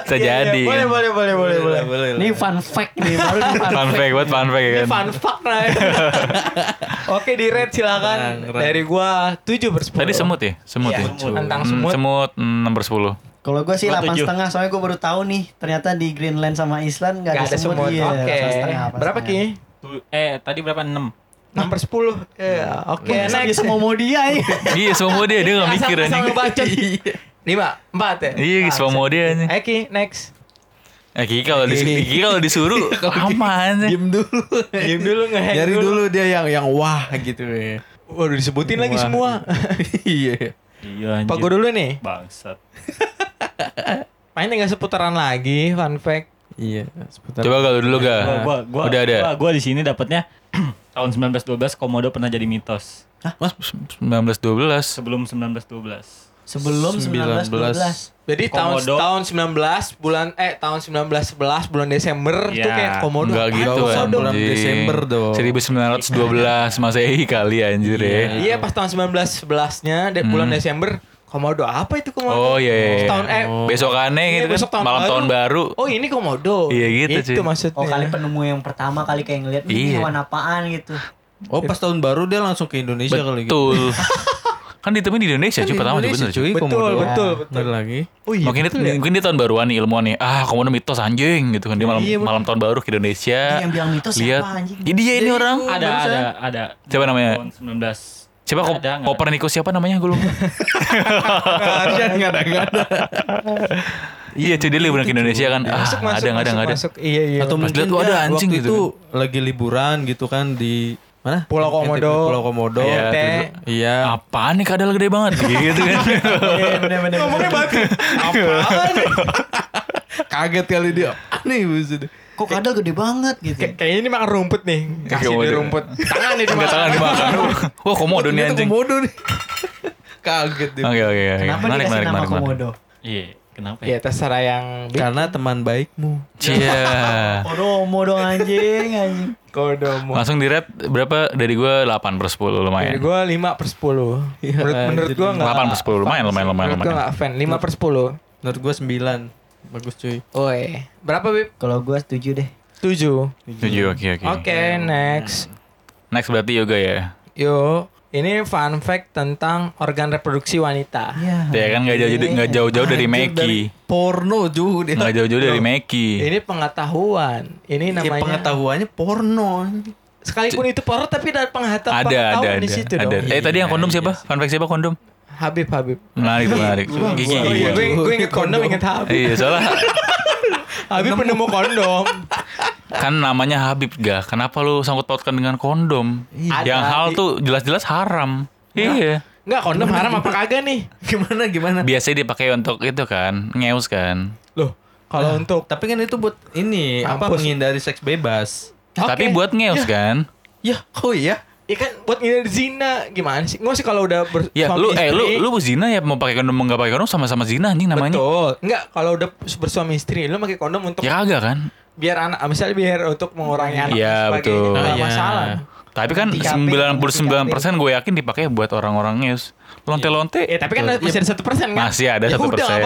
Bangsat. Bisa Iya, iya. jadi Boleh, boleh, boleh, boleh, boleh. boleh. Ini fun fact nih baru fun Fun fact. buat fun fact ya Ini kan fun fact lah ya. Oke di red silakan. Rang. Dari gua 7 per 10. Tadi semut ya? Semut Iya, ya? tentang Hmm, semut. Semut hmm, nomor 10 Kalau gue sih delapan setengah soalnya gue baru tahu nih ternyata di Greenland sama Island gak, Gak ada semut. Iya, Oke. delapan Berapa. Ki? Eh, tadi berapa? 6. 6 per 10. Ya, oke, Biasa next. biasa mau mau dia ya. Iya semua dia dia nggak mikir Asal- asal anjing. ngebacot. Lima, empat ya? Iya semua mau dia anjing. Eki, next. Eh Kiki kalau disuruh, Kiki kalau disuruh aman sih. Diem dulu. Diem dulu, nge-hack Nyari dulu. dulu dia yang yang wah gitu ya. Waduh, disebutin lagi semua. Iya. Iya anjir. Pak gue dulu nih. Bangsat. Main tinggal seputaran lagi, fun fact. Iya. sebentar. Coba kalau dulu ga. Gua, gua, gua, Udah ada. Gua, gua di sini dapatnya tahun 1912 Komodo pernah jadi mitos. Mas 1912. Sebelum 1912. Sebelum 19 12. Jadi tahun Komodo. tahun 19 bulan eh tahun 1911 bulan Desember Iya. tuh kayak komodo. Enggak gitu Komodo? bulan. Desember dong. 1912 Masehi kali anjir ya. Iya pas tahun 1911-nya de- bulan Desember komodo apa itu komodo? Oh iya. iya. Setahun eh Besokannya Iya, gitu kan, besok tahun malam baru. tahun baru. Oh ini komodo. Iya, gitu, Itu cuy. maksudnya. Oh kali penemu yang pertama kali kayak ngeliat ini Iya. hewan apaan gitu. Oh pas tahun baru dia langsung ke Indonesia kali gitu. Betul. kan ditemuin di Indonesia Kan cuy pertama juga bener cuy. Betul, komodo. betul, betul. Bener lagi. Oh iya. mungkin, betul itu, ya? mungkin dia tahun baruan nih ilmuwan nih. Ah, komodo mitos anjing gitu kan. Dia malam Iya, malam tahun baru ke Indonesia. Dia yang bilang mitos Lihat. siapa anjing? Ini dia ini orang. Ada, ada, ada. Siapa namanya? Tahun 19. Siapa Ko- Ada. Kopernikus siapa namanya gue lupa. Enggak ada enggak ada. iya cuy dia liburan ke Indonesia kan. Ah, Masuk, masuk, ada nggak ada masuk, nggak ada. masuk. Iya, iya. Atau mungkin lihat, "Wah, ada anjing," waktu gitu itu lagi liburan gitu kan di mana? Pulau Komodo. Pulau Komodo. Iya, Iya. Apaan nih kadal gede banget gitu kan. bener-bener. Ngomongnya batu. Kaget kali dia. Aneh maksudnya. Kok kadal gede banget gitu. Kayak kayaknya ini makan rumput nih. Kasih dia rumput. Tangan nih Enggak tangan dimakan. Wah, komodo nih anjing. Komodo nih. Kaget dia. Oke oke oke. Kenapa Menarik dikasih menarik nama komodo? Iya, kenapa Ya ya? terserah yang Karena teman baikmu. Cia. Kodomo dong anjing anjing. kodomo. Langsung di rate berapa dari gue 8 per 10 lumayan. Dari gue 5 per 10 Iya, Menurut, menurut gue gak 8 per 10 lumayan lumayan lumayan Menurut gue lumayan. gak fan 5 per 10 Menurut gua 9. Bagus cuy. Oi Berapa Bib? Kalau gua setuju deh. 7 Setuju oke oke. Oke next Next berarti yoga ya. Yo Ini fun fact tentang organ reproduksi wanita Iya. Ya kan nggak jauh nggak jauh-jauh dari Meki. Porno cuy dia. Nggak jauh-jauh dari Meki. Ini pengetahuan Ini Ya, namanya pengetahuannya porno. Sekalipun itu porno tapi ada pengetahuan Ada ada ada. di situ ada. dong Eh tadi yang kondom siapa? Fun fact siapa kondom? Habib Habib Menarik menarik. Gigi iya gigi. gue, gue inget kondom inget Habib Iya soalnya Habib penemu kondom kan namanya Habib gak. Kenapa lu sangkut pautkan dengan kondom? Ada. Yang hal tuh jelas-jelas haram. Iya. Enggak kondom haram apa kagak nih Gimana gimana? Biasanya dipakai untuk itu kan, ngeus kan. Loh kalau untuk Tapi kan itu buat ini apa Mampus. menghindari seks bebas. Tapi Oke. buat ngeus kan. Ya, oh iya. Ya kan buat ngindar zina gimana sih? Nggak sih kalau udah ber Ya suami lu eh lu istri, lu zina ya mau pakai kondom nggak pakai kondom sama-sama zina anjing namanya. Betul. Enggak, kalau udah bersuami istri lu pakai kondom untuk Ya kagak kan? biar anak misalnya biar untuk mengurangi anak Iya, sebagainya. betul. Nggak Iya. masalah. Tapi kan Tiga P, 99% gue yakin dipakai buat orang-orang ngeus. Lonte-lonte. Ya tapi kan masih ada satu persen kan? Masih ada Ya satu udah, persen.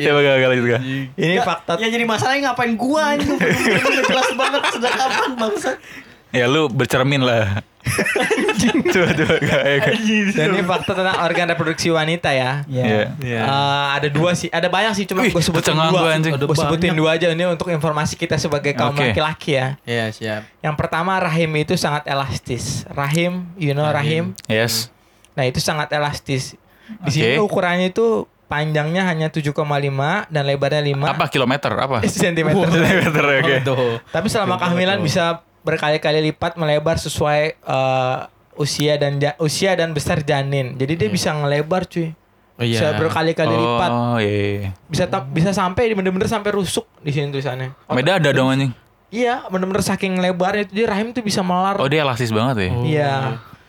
Ya gak gak lanjut gak. Ini fakta. Ya jadi masalahnya ngapain gua anjing Udah jelas banget sejak kapan bangsa. Ya lu bercermin lah. coba coba gak, ya, gak. Dan ini fakta tentang organ reproduksi wanita ya. Iya. Iya. Eh, ada dua sih, ada banyak sih cuma gue sebutin dua. Gue sebutin dua aja ini untuk informasi kita sebagai kaum laki-laki ya. Iya, siap. Yang pertama rahim itu sangat elastis. Rahim, you know rahim. Yes. Nah itu sangat elastis. Di Oke. sini ukurannya itu panjangnya hanya 7,5 dan lebarnya 5 Apa kilometer apa? sentimeter. Kilometer oke. Aduh. Tapi selama kehamilan bisa berkali-kali lipat melebar sesuai eh, usia dan ja- usia dan besar janin. Jadi dia bisa ngelebar cuy. Oh iya. Bisa berkali-kali lipat. Oh iya. iya. Bisa bisa sampai bener-bener sampai rusuk di sini tulisannya. Oh, Beda ada dong anjing. Iya, bener-bener saking lebarnya itu dia rahim tuh bisa melar. Oh dia elastis banget ya. Iya.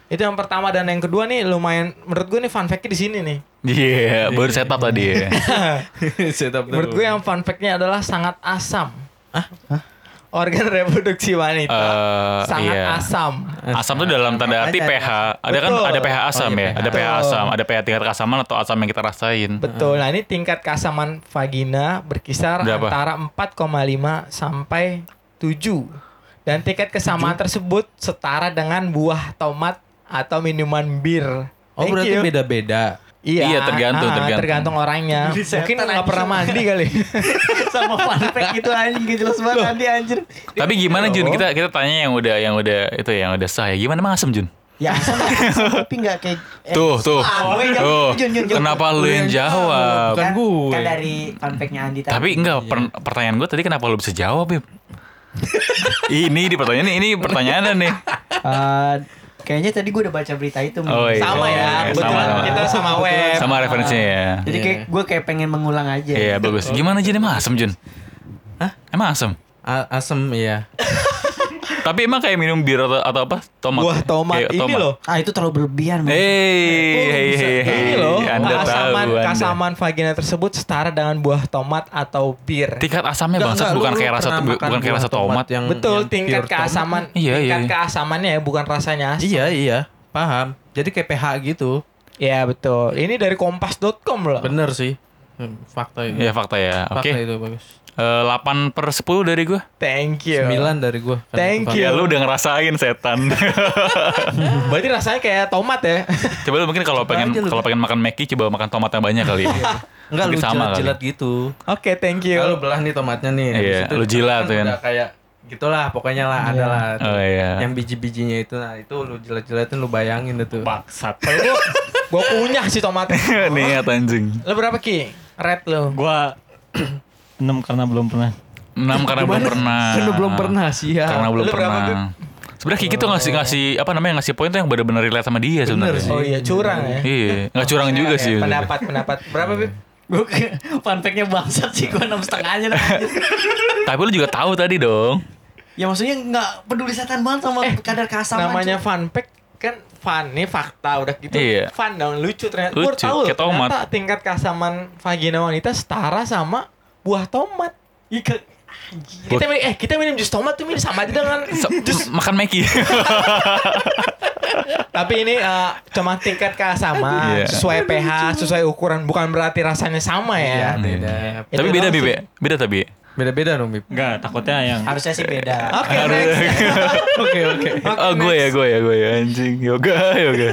Itu yang pertama dan yang kedua nih lumayan menurut gue nih fun fact di sini nih. Iya, baru setup tadi ya. Setup Menurut gue yang fun fact-nya adalah sangat asam. Organ reproduksi wanita Eh, sangat iya. asam. Asam tuh dalam tanda arti pH. Ada kan ada pH asam Oh, iya, ya. pH. Ada pH asam, ada pH tingkat keasaman atau asam yang kita rasain. Betul. Nah, ini tingkat keasaman vagina berkisar Berapa? antara 4,5 sampai 7. Dan tingkat kesamaan tersebut setara dengan buah tomat atau minuman bir. Oh, Thank berarti beda-beda. Iya, tergantung, ah, tergantung. tergantung orangnya. Mungkin nggak pernah mandi kali. Sama fun fact itu anjing gak jelas banget Andi anjir. Tapi gimana Jun? Loh. Kita kita tanya yang udah yang udah itu yang udah sah ya. Gimana emang asem Jun? Ya asal, asal tapi gak kayak eh, Tuh, tuh. ah, gue yang- Tuh. Jun, Jun, Jun. Kenapa lu yang jawab? Bukan kan, gue. kan dari fun fact-nya Andi tadi. Tapi enggak, per- pertanyaan gue tadi kenapa lu bisa jawab, Bib? ini di pertanyaan ini pertanyaannya nih. Eh, kayaknya tadi gue udah baca berita itu. Oh, iya. sama ya. Sama, Kebetulan sama. kita sama web. Sama referensinya ya. Jadi kayak gue kayak pengen mengulang aja. Iya, bagus. Gimana Jun emang asem, Jun? Hah? Emang asem? A- asem iya. Tapi emang kayak minum bir atau, atau apa? Tomat. Buah tomat Kayak ini loh. Ah itu terlalu berlebihan. Min. Hei, hei, bisa hei, hei. ini loh. Anda tahu, keasaman, Anda. keasaman vagina tersebut setara dengan buah tomat atau bir. Tingkat asamnya bangsat enggak, bukan kayak rasa bukan kayak rasa tomat. yang- Betul, yang tingkat tomat? keasaman, Iya, tingkat iya. keasamannya ya, bukan rasanya asam. Iya iya paham. Jadi kayak pH gitu. Iya betul. Ini dari kompas.com loh. Bener sih. Hmm, Fakta itu. Ya fakta ya. Oke. Fakta itu bagus. Eh, 8 per 10 dari gue. Thank you. 9 dari gua. Kan Thank itu you. Ya lu udah ngerasain setan. Berarti rasanya kayak tomat ya. coba lu mungkin kalau pengen lu. kalau pengen makan Mackie coba makan tomat yang banyak kali. Enggak lu Mungkin sama kali. jilat-jilat gitu. Oke, thank you. Kalau belah nih tomatnya nih. Iya, itu lu jilat kan tuh kan. Udah kayak gitulah pokoknya lah ada lah. Oh iya. Yang biji-bijinya itu nah itu lu jilat-jilatin lu bayangin tuh. Baksat. Kalau gua, gua punya sih tomat. Niat anjing. Lo berapa Ki? Red lo. Gua 6 karena belum pernah. 6 karena belum pernah. Lu belum pernah sih ya. Karena belum Lu berapa, pernah. Sebenarnya Kiki tuh ngasih ngasih apa namanya ngasih poin tuh yang benar-benar relate sama dia sebenarnya. sih. Oh iya, curang ya. Iya, nggak curang juga Ya, sih. Pendapat, pendapat. Berapa, Bib? Gue fun fact-nya bangsat sih gue enam setengah aja. Tapi lu juga tahu tadi dong. ya maksudnya nggak peduli setan banget sama kadar keasaman. Namanya fun fact kan fun nih fakta udah gitu Iya. fun dong lucu ternyata Lucu, tahu kayak tomat. ternyata tingkat keasaman vagina wanita setara sama buah tomat Iya, ke- kita minum, eh kita minum jus tomat tuh minum sama aja dengan Se- makan Mackie. tapi ini eh, cuma tingkat keasaman Iya. sesuai pH sesuai ukuran bukan berarti rasanya sama ya Iya, beda. Tapi beda doang Bib. sih. ya? Beda tapi. Beda-beda dong, Bib. Enggak, takutnya yang harusnya sih beda. Oke. Oke, oke. Oh gue ya gue ya gue ya anjing yoga yoga.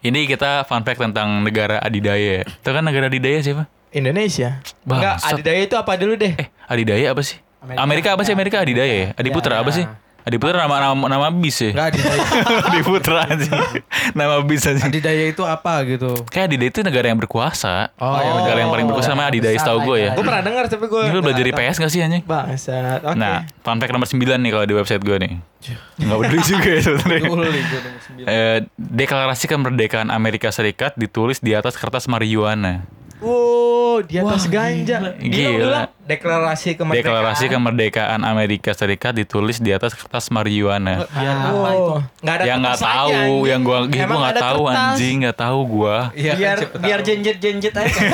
Ini kita fun fact tentang negara adidaya. Itu kan negara adidaya siapa? Indonesia Enggak, adidaya itu apa dulu deh Eh adidaya apa sih? Amerika. Amerika, apa sih Amerika adidaya ya? Adiputra apa sih? Adiputra nama nama, nama bis ya? Enggak adidaya. Adiputra anjing. nama bis anjing. adidaya itu apa gitu? Kayak Adidaya itu negara yang berkuasa. Oh, negara yang paling berkuasa namanya Adidaya lah gue ya. ya. gue pernah dengar tapi gue Ini lu belajar IPS gak sih anjing? bangsat oke Nah, fun fact nomor 9 nih kalau di website gue nih. Enggak peduli juga ya sebenarnya. Eh, deklarasi kemerdekaan Amerika Serikat ditulis di atas kertas marijuana. Wow, di atas ganja. Gila. Gila. Deklarasi kemerdekaan. Deklarasi kemerdekaan Amerika Serikat ditulis di atas kertas marijuana. Ya, apa itu? Nggak ada yang nggak tahu, anjing. yang gua gua Emang nggak tahu kertas. anjing, nggak tahu gua. Iya, kan, biar biar tahu. jenjet jenjet aja.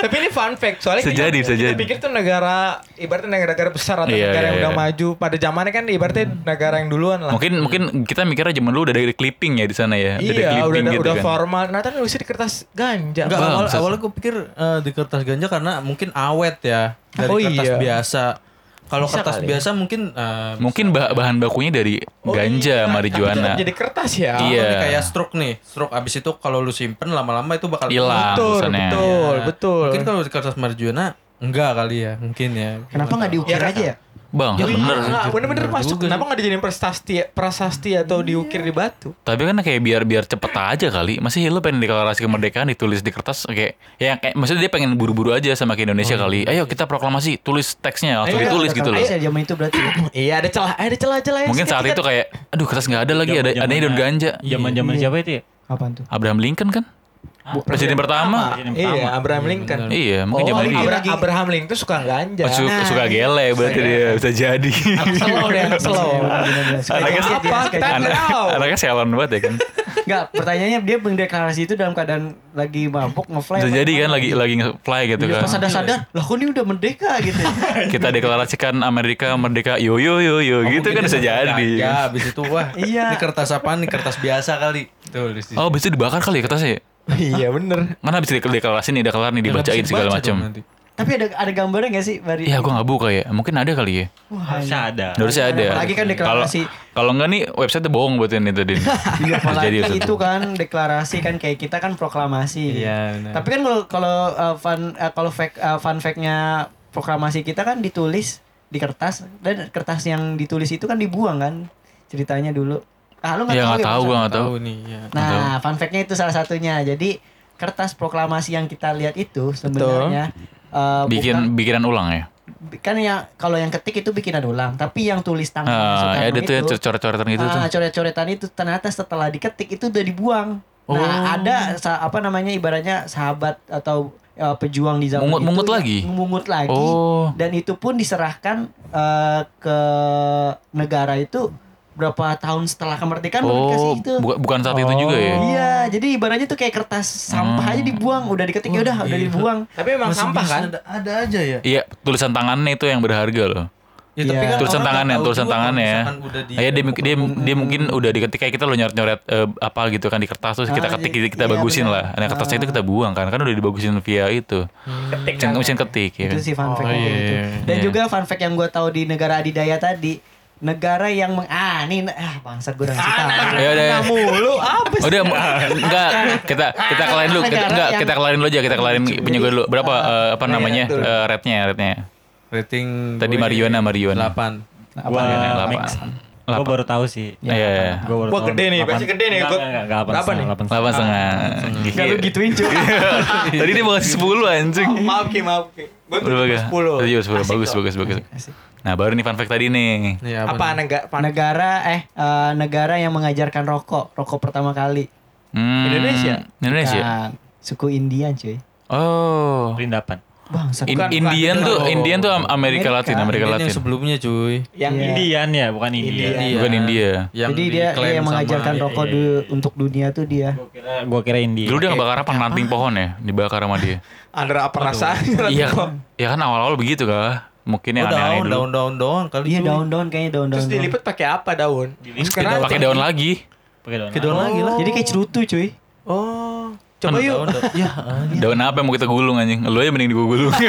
Tapi ini fun fact soalnya Bisa kita, jadi, bisa kita jadi. pikir tuh negara ibaratnya negara-negara besar atau Iya, negara yang iya, udah iya. maju pada zamannya kan ibaratnya negara yang duluan lah. Mungkin mungkin kita mikirnya zaman dulu udah dari clipping ya di sana ya. Iya, udah udah, gitu udah kan. formal. Nah, tapi di kertas ganja. Enggak, awal, awalnya gue pikir eh, di kertas ganja karena mungkin awet ya dari Oh, kertas iya. biasa. Kalau kertas kali. biasa mungkin eh, Mungkin bah- bahan bakunya dari Oh, ganja, iya. marijuana. Jadi kertas ya. Iya. ini kayak stroke nih. Stroke abis itu kalau lu simpen lama-lama itu bakal Hilang. Betul, betul, Ya. betul. Mungkin kalau di kertas marijuana enggak kali ya, mungkin ya. Kenapa nggak diukir Ya, aja ya? Bang, Ya, bener. Enggak, bener-bener Bener masuk. juga Kenapa nggak dijadiin prasasti, prasasti atau diukir di batu? Tapi kan kayak biar biar cepet aja kali. Masih lu pengen deklarasi kemerdekaan ditulis di kertas kayak ya kayak maksudnya dia pengen buru-buru aja sama ke Indonesia kali. Ayo kita proklamasi, tulis teksnya, langsung Ayo, ditulis Ada gitu loh. ya zaman itu berarti. ya? Iya, ada celah, ada celah-celah. Mungkin saat itu kayak aduh kertas nggak ada lagi, ada ada daun ganja. Zaman-zaman siapa itu ya? Apaan tuh? Abraham Lincoln kan? Presiden pertama. Presiden Iya, pertama. Abraham Lincoln. Iya, mungkin Oh, zaman iya. itu. Abra- lagi- Abraham Lincoln tuh suka ganja. Oh, suka, suka gele berarti dia bisa jadi. slow deh, slow. Anaknya Apa? Anaknya sialan banget ya kan. Enggak, pertanyaannya dia mendeklarasi itu dalam keadaan lagi mabuk ngefly. Bisa jadi kan lagi lagi nge-fly gitu Iya, kan. Pas sadar-sadar, lah kok ini udah merdeka gitu. Kita deklarasikan Amerika merdeka yo yo yo yo gitu kan bisa jadi. Ya, abis itu wah. Iya. Ini kertas apaan nih? Kertas biasa kali. Di Oh, bisa dibakar kali ya kertasnya ya? Iya bener. Kan habis dek- deklarasi nih, udah kelar nih Ya, dibacain segala macam. Tapi ada ada gambarnya gak sih Bari? Iya, gue nggak buka ya. Mungkin ada kali ya. Harusnya ada. Harusnya ada. Apalagi kan deklarasi. kalau nggak nih website bohong buat ini tadi. Iya, apalagi Jadi itu kan deklarasi kan kayak kita kan proklamasi. Iya, benar. Tapi kan kalau kalau uh, fun uh, kalau fact uh, fun fact-nya proklamasi kita kan ditulis di kertas dan kertas yang ditulis itu kan dibuang kan ceritanya dulu. Ah lu nggak Iya tahu nggak ya, tahu, gue nggak tahu. Tahu nih ya. Nah, fun fact-nya itu salah satunya. Jadi kertas proklamasi yang kita lihat itu sebenarnya uh, Bikin bukan- bikinan ulang ya. kan yang kalau yang ketik itu bikinan ulang, tapi yang tulis tangan Ah, Soekarno ya ada tuh yang itu, coret-coretan gitu tuh. ah, coret-coretan itu ternyata setelah diketik itu udah dibuang. Oh. Nah, ada apa namanya ibaratnya sahabat atau uh, pejuang di zaman Mungut- itu mungut lagi? Mungut lagi. Oh. Dan itu pun diserahkan uh, ke negara itu berapa tahun setelah kemerdekaan baru dikasih Oh, itu. bukan bukan saat itu juga ya. Iya, jadi ibaratnya tuh kayak kertas sampah Hmm. aja dibuang, udah diketik ya udah udah dibuang. Tapi emang Masih sampah kan? Ada, ada aja ya. Iya, tulisan tangannya itu yang berharga loh. Ya, tulisan tangannya, nggak tahu tulisan juga kalau tangannya ya. di- ya dia, mungkin- dia, dia mungkin udah diketik kayak kita lo nyoret-nyoret eh, apa gitu kan di kertas terus kita Ah, ketik iya, kita iya, bagusin benar. lah. Nah kertasnya itu kita buang kan kan udah dibagusin via itu. Ketik Mesin, kan? mesin ketik ya Itu kan. sih fun fact Oh, iya, itu. iya, Dan iya. juga fun fact yang gue tahu di negara adidaya tadi, negara yang meng ah ini ah bangsat gue udah ngasih tahu. Ya udah. mulu apa sih? Udah enggak kita kita kelarin dulu kita, enggak kita kelarin dulu aja kita kelarin punya gue dulu berapa eh, apa iya, namanya eh, rate-nya rate-nya. rating Tadi gue Mariona, Mariona. 8. Gua Delapan. mix. Gua baru tahu sih. Iya. iya. Gua baru Wah, gede nih, Delapan- pasti gede nih. Delapan berapa nih? setengah, delapan Delapan setengah. Gak lu gituin cuy. Tadi dia bawa 10 anjing. Maaf Ki, maaf Ki. Gue tuh Berapa ya? 10. Tadi juga 10. Asik Bagus, bagus, bagus. Asik. Nah, baru nih fun fact tadi nih. Iya, Apa negara? negara eh eh, negara yang mengajarkan rokok, rokok pertama kali. Hmm, Indonesia? Indonesia. Kan, suku Indian cuy. Oh. Perindapan. Bangsat. In- Bukan, Indian bukan. tuh Oh. Indian tuh Am- Amerika Amerika. Latin, Amerika Ini Latin. yang sebelumnya cuy. Yang Iya. Indian ya, bukan India. India. Bukan India. Yang Jadi dia, dia yang sama- mengajarkan iya, rokok iya, du- untuk dunia tuh dia. Gua kira gua kira India. Dulu dia ngebakar apa? Ranting pohon ya, dibakar sama dia. Ada apa rasanya? Iya, ya kan awal-awal begitu kah? Mungkin yang Oh, aneh-aneh daun, dulu. daun, daun, daun kali Iya cuy. daun-daun kayaknya daun-daun. Terus dilipat pakai apa daun? Sekarang Pakai daun lagi. Pakai daun. Pakai daun lagi lah. Jadi kayak cerutu cuy. Oh. Coba Kan yuk. Daun, daun. Ya, Daun apa yang mau kita gulung anjing? Lu aja mending gue gulung.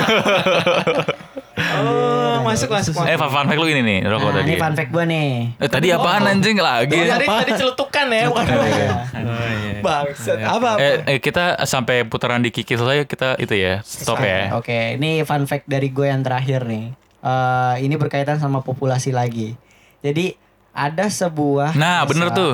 Oh, masuk masuk. eh, fun fact lu ini nih, rokok Nah, tadi. ini fun fact gue nih. Eh, tadi apaan anjing lagi? Tadi tadi celutukan ya, bukan. Oh, iya. Bangsat. Apa? apa? Eh, eh, kita sampai putaran di kiki selesai kita itu ya stop ya. Oke, ini fun fact dari gue yang terakhir nih. Eh, ini berkaitan sama populasi lagi. Jadi ada sebuah Nah, desa- bener tuh.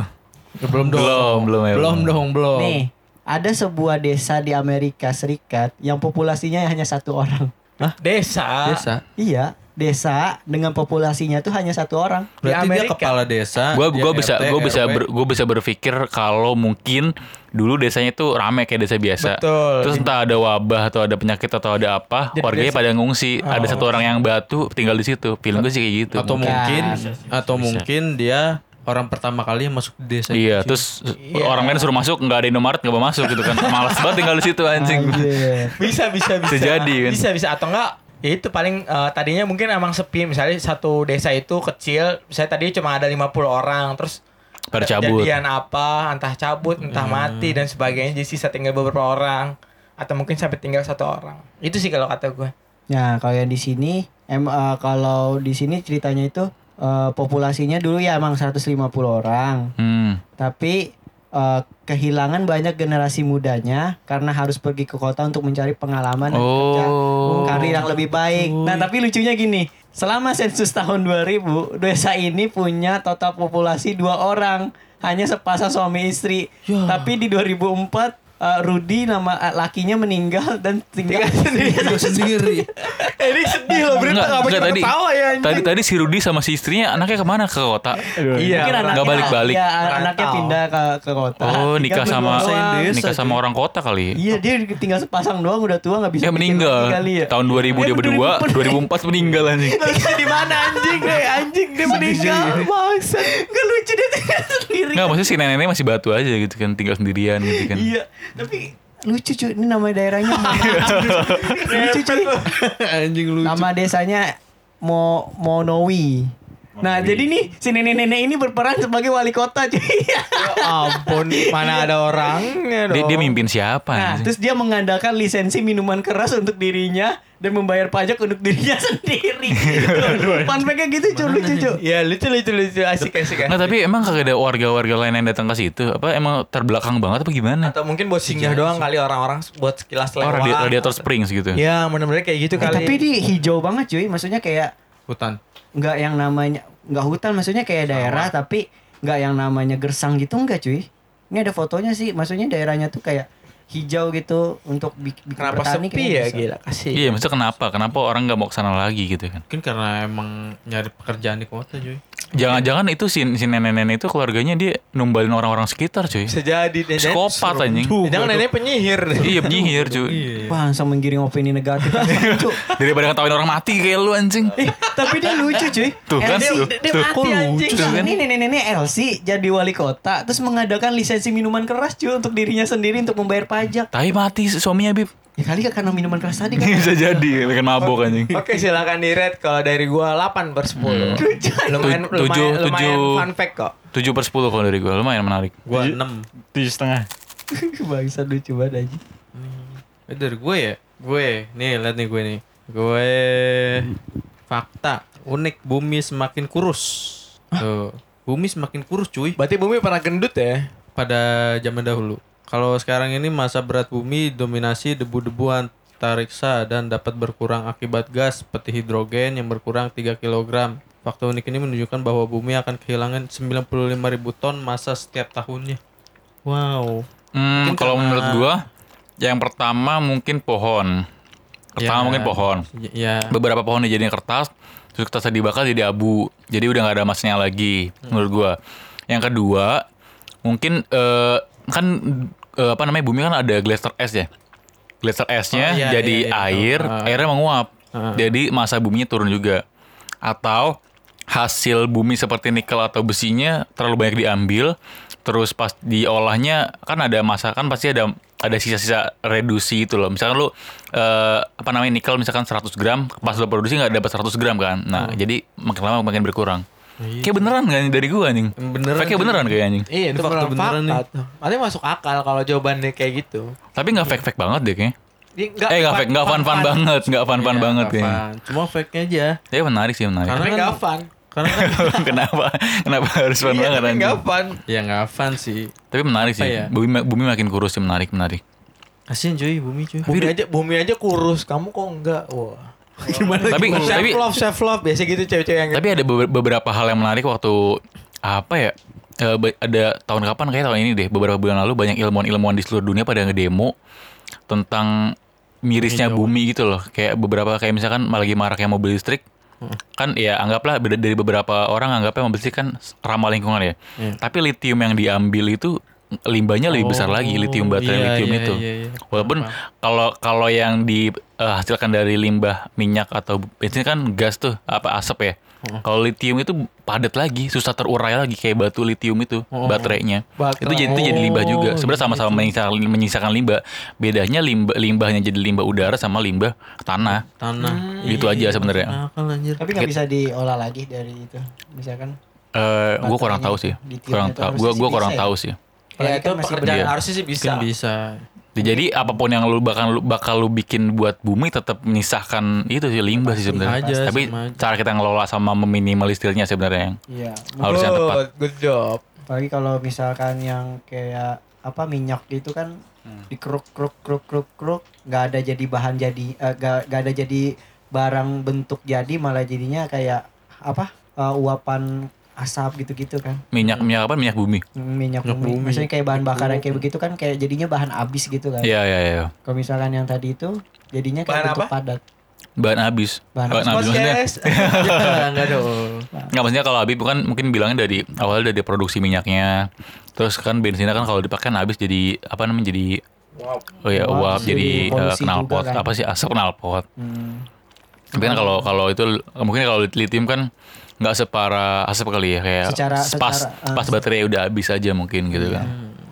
Belum dong. Belum, belum ya. Belum dong, belum. Nih, ada sebuah desa di Amerika Serikat yang populasinya hanya satu orang. Desa. Desa. Iya, desa dengan populasinya tuh hanya satu orang. Berarti dia Amerika. kepala desa. Gua dia gua bisa RT, gua bisa ber, gua bisa berpikir kalau mungkin dulu desanya tuh rame kayak desa biasa. Betul. Terus entah ada wabah atau ada penyakit atau ada apa, Jadi warganya desa- pada ngungsi. Ada satu orang yang batu tinggal di situ. Film gue sih kayak gitu. atau mungkin Bisa, atau mungkin dia orang pertama kali yang masuk di desa Iya, terus orang lain suruh masuk nggak ada Indomaret nggak mau masuk gitu kan. Malas banget tinggal di situ anjing. Anjir. Bisa bisa bisa. Bisa jadi, kan? Bisa bisa atau enggak? Ya itu paling eh, tadinya mungkin emang sepi misalnya satu desa itu kecil, misalnya tadi cuma ada 50 orang terus Pada ada cabut. kejadian apa, entah cabut, entah mati dan sebagainya jadi sisa tinggal beberapa orang atau mungkin sampai tinggal satu orang. Itu sih kalau kata gue. Nah, kalau yang di sini em eh, kalau di sini ceritanya itu eh, populasinya dulu ya emang 150 orang. Hmm. Tapi eh, kehilangan banyak generasi mudanya karena harus pergi ke kota untuk mencari pengalaman dan kerja Oh. karir yang lebih baik. Nah, tapi lucunya gini, selama sensus tahun 2000, desa ini punya total populasi dua orang, hanya sepasang suami istri. Tapi di 2004 eh, Rudi nama eh, lakinya meninggal dan tinggal sendiri. Gue sendiri. Eh, ini sedih loh berita Enggak, apa tadi. ketawa ya anjing. Tadi tadi si Rudi sama si istrinya anaknya ke mana ke kota? Iya. Mungkin anaknya Nggak balik-balik. Ya, anaknya pindah ke ke kota. Oh, Tinggal nikah sama doang. nikah sama orang kota kali. Iya, dia tinggal sepasang doang udah tua nggak bisa Dia meninggal. kali ya. Tahun 2000 dia Eh, berdua, 2004. 2004 meninggal anjing. Lucu di mana anjing? Eh, anjing dia meninggal. Bangsat. Gak lucu dia tinggal sendiri. Enggak, maksudnya si neneknya masih batu aja gitu kan, tinggal sendirian gitu kan. Iya, tapi lucu cuy. Ini nama daerahnya lucu cuy. Anjing lu. Nama desanya Mo Monowi. Nah, jadi nih si nenek-nenek ini berperan sebagai wali kota cuy. Ya ampun, mana ada orangnya Dia, dong. dia mimpin siapa? Nah, anjing? terus dia mengandalkan lisensi minuman keras untuk dirinya dan membayar pajak untuk dirinya sendiri. Fun fact-nya gitu cuy, lucu cuy. Ya lucu lucu lucu asik asik asik. tapi emang kagak ada warga-warga lain yang datang ke situ? Apa emang terbelakang banget apa gimana? Atau mungkin buat singgah doang kali orang-orang buat sekilas Oh, lewat. radi- radiator Springs gitu. Ya bener-bener kayak gitu Eh, kali. tapi di hijau banget cuy, maksudnya kayak Hutan. Nggak yang namanya nggak hutan maksudnya kayak daerah tapi nggak yang namanya gersang gitu enggak cuy. Ini ada fotonya sih, maksudnya daerahnya tuh kayak hijau gitu untuk bik- bikin Kenapa petani sepi ya bisa. gila kasih. Iya, maksudnya kenapa? Kenapa orang nggak mau ke sana lagi gitu kan? Mungkin karena emang nyari pekerjaan di kota, cuy. Jangan-jangan itu si, si nenek-nenek itu keluarganya dia numbalin orang-orang sekitar cuy. Bisa jadi dan Psikopat anjing. Jangan nenek penyihir. Iya penyihir cuy. Wah, langsung menggiring opini negatif. Daripada ngetawain orang mati kayak lu anjing. Eh, tapi dia lucu cuy. Tuh kan, dia, tuh, dia tuh. mati anjing. lucu kan? Ini nenek-nenek LC jadi wali kota terus mengadakan lisensi minuman keras cuy untuk dirinya sendiri untuk membayar pajak. Tapi mati suaminya Bib. Ya kali kan karena minuman keras tadi kan. Bisa jadi bikin mabok anjing. Oke silakan di rate kalau dari gua 8 per 10 Lumayan, Tu- tujuh- lumayan, lumayan tujuh. fun fact kok 7 per 10 kalau dari gue lumayan menarik. Gua Tujuh- 6. Tujuh setengah. Bangsa lucu banget aja. Eh, dari gue ya? Gue, nih lihat nih gue nih. Gue fakta unik bumi semakin kurus. Tuh, bumi semakin kurus cuy Berarti bumi pernah gendut ya pada zaman dahulu. Kalau sekarang ini masa berat bumi dominasi debu-debu antariksa dan dapat berkurang akibat gas seperti hidrogen yang berkurang 3 kg. Fakta unik ini menunjukkan bahwa bumi akan kehilangan 95.000 ton massa setiap tahunnya. Wow. Hmm, Mungkin kalau karena- menurut gua yang pertama mungkin pohon. Pertama Ya. mungkin pohon. Y- Ya. Beberapa pohon dijadiin kertas, terus kertasnya dibakar jadi abu. Jadi udah nggak ada masnya lagi menurut gua. Yang kedua, mungkin eh, kan eh, apa namanya bumi kan ada glacier es ya. Glacier esnya Oh, iya, jadi iya, iya. air, Oh, ah. airnya menguap. Ah. Jadi masa buminya turun juga. Atau hasil bumi seperti nikel atau besinya terlalu banyak diambil, terus pas diolahnya kan ada masa kan pasti ada ada sisa-sisa reduksi itu loh. Misalkan lu eh, apa namanya nikel misalkan 100 gram, pas lu produksi nggak dapat 100 gram kan. Nah, jadi makin lama makin berkurang. Kayak beneran kan dari gua anjing. Beneran, Kayak beneran kayak anjing. Iya itu fakta beneran tuh Artinya masuk akal kalau jawabannya kayak gitu Tapi nggak fake-fake banget deh kayaknya. Nggak eh nggak fake, nggak fun-fun banget, nggak fun-fun Iya, banget fun. Cuma fake-nya aja. Tapi menarik sih menarik. Karena Tapi kan- nggak fun Karena kan kenapa kenapa harus fun Iya banget anjing? nggak fun ya nggak fun sih. Tapi menarik sih. Ya? Bumi bumi makin kurus sih menarik menarik. Kasian cuy bumi cuy. Bumi aja bumi aja kurus Kamu kok enggak Wah Gimana? Tapi self tapi love self love biasa gitu cewek-cewek yang tapi ada beber- beberapa hal yang menarik waktu apa ya? Eh, ada tahun kapan kayak tahun ini deh beberapa bulan lalu banyak ilmuwan-ilmuwan di seluruh dunia pada ngedemo tentang mirisnya bumi gitu loh kayak beberapa kayak misalkan lagi maraknya mobil listrik kan ya anggaplah dari beberapa orang anggapnya mobil listrik kan ramah lingkungan ya. Tapi litium yang diambil itu limbahnya lebih besar lagi litium baterai iya, litium iya, itu iya, iya. walaupun kalau kalau yang dihasilkan dari limbah minyak atau bensin kan gas tuh apa asap ya kalau litium itu padat lagi susah terurai lagi kayak batu litium itu baterainya Baterai. itu jadi itu jadi limbah juga Oh, sebenarnya sama-sama menyisakan, menyisakan limbah bedanya limbah limbahnya jadi limbah udara sama limbah tanah Tanah. Itu aja sebenarnya. Akal anjir. Tapi nggak bisa diolah lagi dari itu. Misalkan eh gue kurang tahu sih kurang tahu gue gue kurang ya? tahu sih Ya Apalagi itu kan masih pekerjaan Iya. harusnya sih bisa Mungkin bisa. jadi apa pun yang lu bakal lu bakal lu bikin buat bumi tetap menyisahkan itu sih limbah sih sebenarnya aja, tapi aja. cara kita ngelola sama meminimalisirnya sebenarnya yang Iya. harus yang tepat Good, good job Apalagi kalau misalkan yang kayak apa minyak gitu kan dikeruk keruk keruk keruk keruk nggak ada jadi bahan jadi eh, nggak nggak ada jadi barang bentuk jadi malah jadinya kayak apa eh, uapan asap gitu-gitu kan minyak minyak apa minyak bumi minyak Minyak bumi. bumi. Maksudnya kayak bahan bakar yang kayak begitu kan kayak jadinya bahan habis gitu kan. Iya iya iya Kalau misalkan yang tadi itu jadinya kayak Bahan bentuk apa? padat. bahan habis Bahan Bahan habis maksudnya podcast Ya, enggak dong. nggak maksudnya kalau habis bukan mungkin bilangnya dari awal dari produksi minyaknya terus kan bensinnya kan kalau dipakai kan habis jadi apa namanya jadi oh ya Uap, uap jadi jadi eh, knalpot kan. apa sih asap knalpot Hmm. tapi kan kalau kalau itu mungkin kalau lithium kan nggak separah asap kali ya kayak Secara- pas secara, ah, pas baterai udah habis aja mungkin gitu kan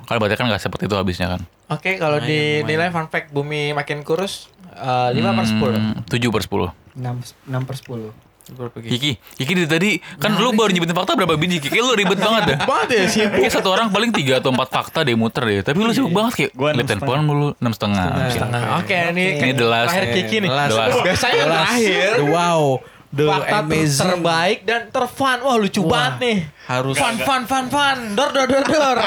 kalau baterai kan nggak seperti itu habisnya kan Oke kalau dinilai fun fact bumi makin kurus eh, 5 per 10 Hmm, 7 per 10 6, 6 per 10. Berapa Ki? Kiki, Kiki dari tadi kan lu baru nyebutin fakta berapa biji Kiki lu ribet banget dah. Banget ya sih. Kayak satu orang paling tiga atau empat fakta deh muter deh. Tapi lu sibuk banget kayak Gua enam liat handphone mulu enam setengah. Oke, ini Ini the last. terakhir Kiki nih. The last. Biasanya terakhir wow. The fakta amazing. terbaik dan terfun. Wah lucu Wah, banget nih. Harus Fun, fun, fun, fun. Dor, dor, dor, dor.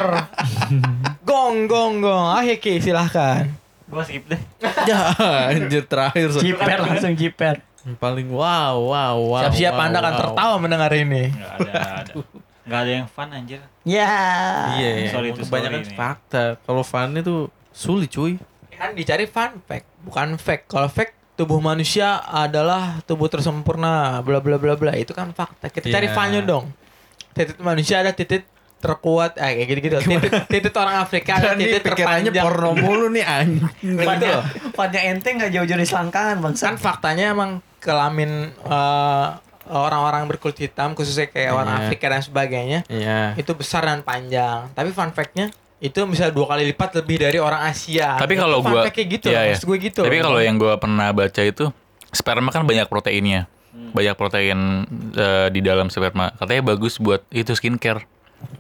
gong, gong, gong. Ayo Ki, silahkan. Gua skip deh. ya anjir terakhir so. Jiper langsung jiper. Paling wow wow wow. Siap-siap wow, Anda akan wow. tertawa mendengar ini. Enggak ada, ada. Enggak ada yang fun anjir. Ya. Iya, iya. Sorry itu kebanyakan fakta. Kalau fun itu sulit cuy. Kan dicari fun fact, bukan fact. Kalau fact tubuh manusia adalah tubuh tersempurna, bla bla bla bla. Itu kan fakta. Kita cari Iya. funnya dong. Titik manusia ada titik terkuat, eh kayak gitu-gitu. Titik, titik orang Afrika ada titik terpanjang. porno mulu nih anjing. Gitu. Panjang ente nggak jauh-jauh dari selangkangan bang. kan faktanya emang kelamin eh, orang-orang berkulit hitam khususnya kayak orang Iya. Afrika dan sebagainya Iya. itu besar dan panjang tapi fun fact-nya itu bisa dua kali lipat lebih dari orang Asia Tapi Itu kalau fact kayak gitu Iya, iya. gue gitu Tapi kalau yang gua pernah baca itu sperma kan banyak proteinnya. Banyak protein eh, di dalam sperma. Katanya bagus buat itu skincare,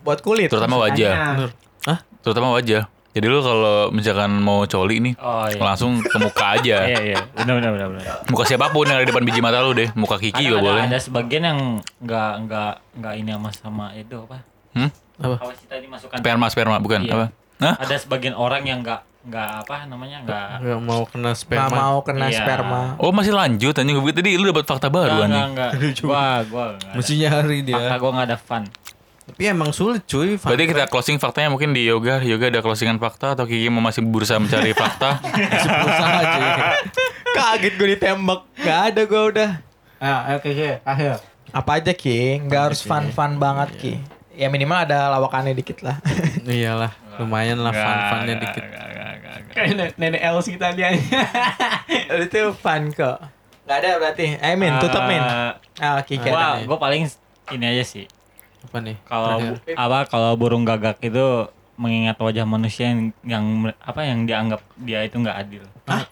buat kulit terutama wajah. Hah? Terutama wajah. Jadi lu kalau misalkan mau coli nih, Oh iya. langsung ke muka aja. Iya iya. Benar benar benar benar. Muka siapa pun yang ada di depan biji mata lu deh. Muka Kiki Ada, juga ada, boleh. ada sebagian yang enggak enggak enggak ini sama sama itu apa? Hmm? Apa? Apa sih tadi masukkan? Sperma, sperma, bukan Iya. apa? Hah? Ada sebagian orang yang enggak enggak apa namanya enggak Nggak mau kena nggak sperma. mau kena Iya. sperma Oh masih lanjut anjing gue tadi lu dapat fakta baru enggak, enggak. Gua gua. Mesti nyari Fakta dia. gua enggak ada fun. Tapi emang sulit cuy. Berarti kita closing faktanya mungkin di yoga. Yoga ada closingan fakta atau Kiki mau masih berusaha mencari fakta? masih berusaha cuy. kaget gue ditembak nggak ada gue udah Ah, oke oke. Akhir. apa aja Ki nggak harus fun fun banget Ki ya minimal ada lawakannya dikit lah Iyalah, lumayan lah fun-funnya dikit. Kayak ne- nenek Els kita dia. itu fun kok nggak ada berarti eh min tutup min Eh, ah Kiki gua gua paling ini aja sih. Apa nih? Kalau apa kalau burung gagak itu mengingat wajah manusia yang, yang apa yang dianggap dia itu nggak adil.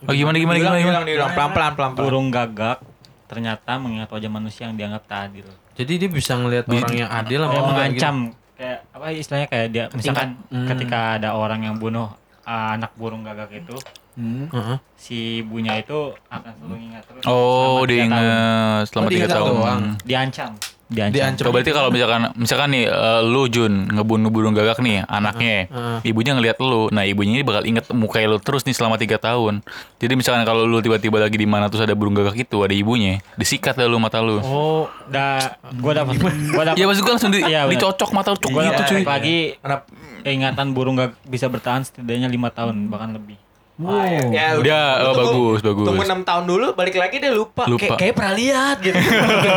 Oh gimana gimana gimana? gimana? diulang diulang pelan pelan pelan pelan Burung gagak ternyata mengingat wajah manusia yang dianggap tak adil. Jadi dia bisa ngelihat orang yang adil sama orang mengancam kayak apa istilahnya kayak dia misalkan Hmm. ketika ada orang yang bunuh uh, anak burung gagak itu Hmm. gitu. Heeh. si ibunya itu akan selalu ingat terus Oh, tahun. diingat selama Oh, tiga tahun. doang. diancam diancam, Diancam. Coba berarti kalau misalkan misalkan nih eh, lu Jun ngebunuh burung gagak nih anaknya, Heeh. ibunya ngelihat lu, nah ibunya ini bakal inget muka lu terus nih selama tiga tahun. Jadi misalkan kalau lu tiba-tiba lagi di mana terus ada burung gagak itu ada ibunya, disikat dah lu mata lu. Oh, da gua dapat gua dapat Ya maksud gue langsung di, Iya, benar. dicocok mata lu cuk gitu cuy. lagi Kenapa? ingatan burung gagak bisa bertahan setidaknya lima tahun bahkan lebih Wow. ya Udah, oh, bagus, bagus. tunggu enam tahun dulu balik lagi dia lupa, Lupa. kayak kayak pernah lihat gitu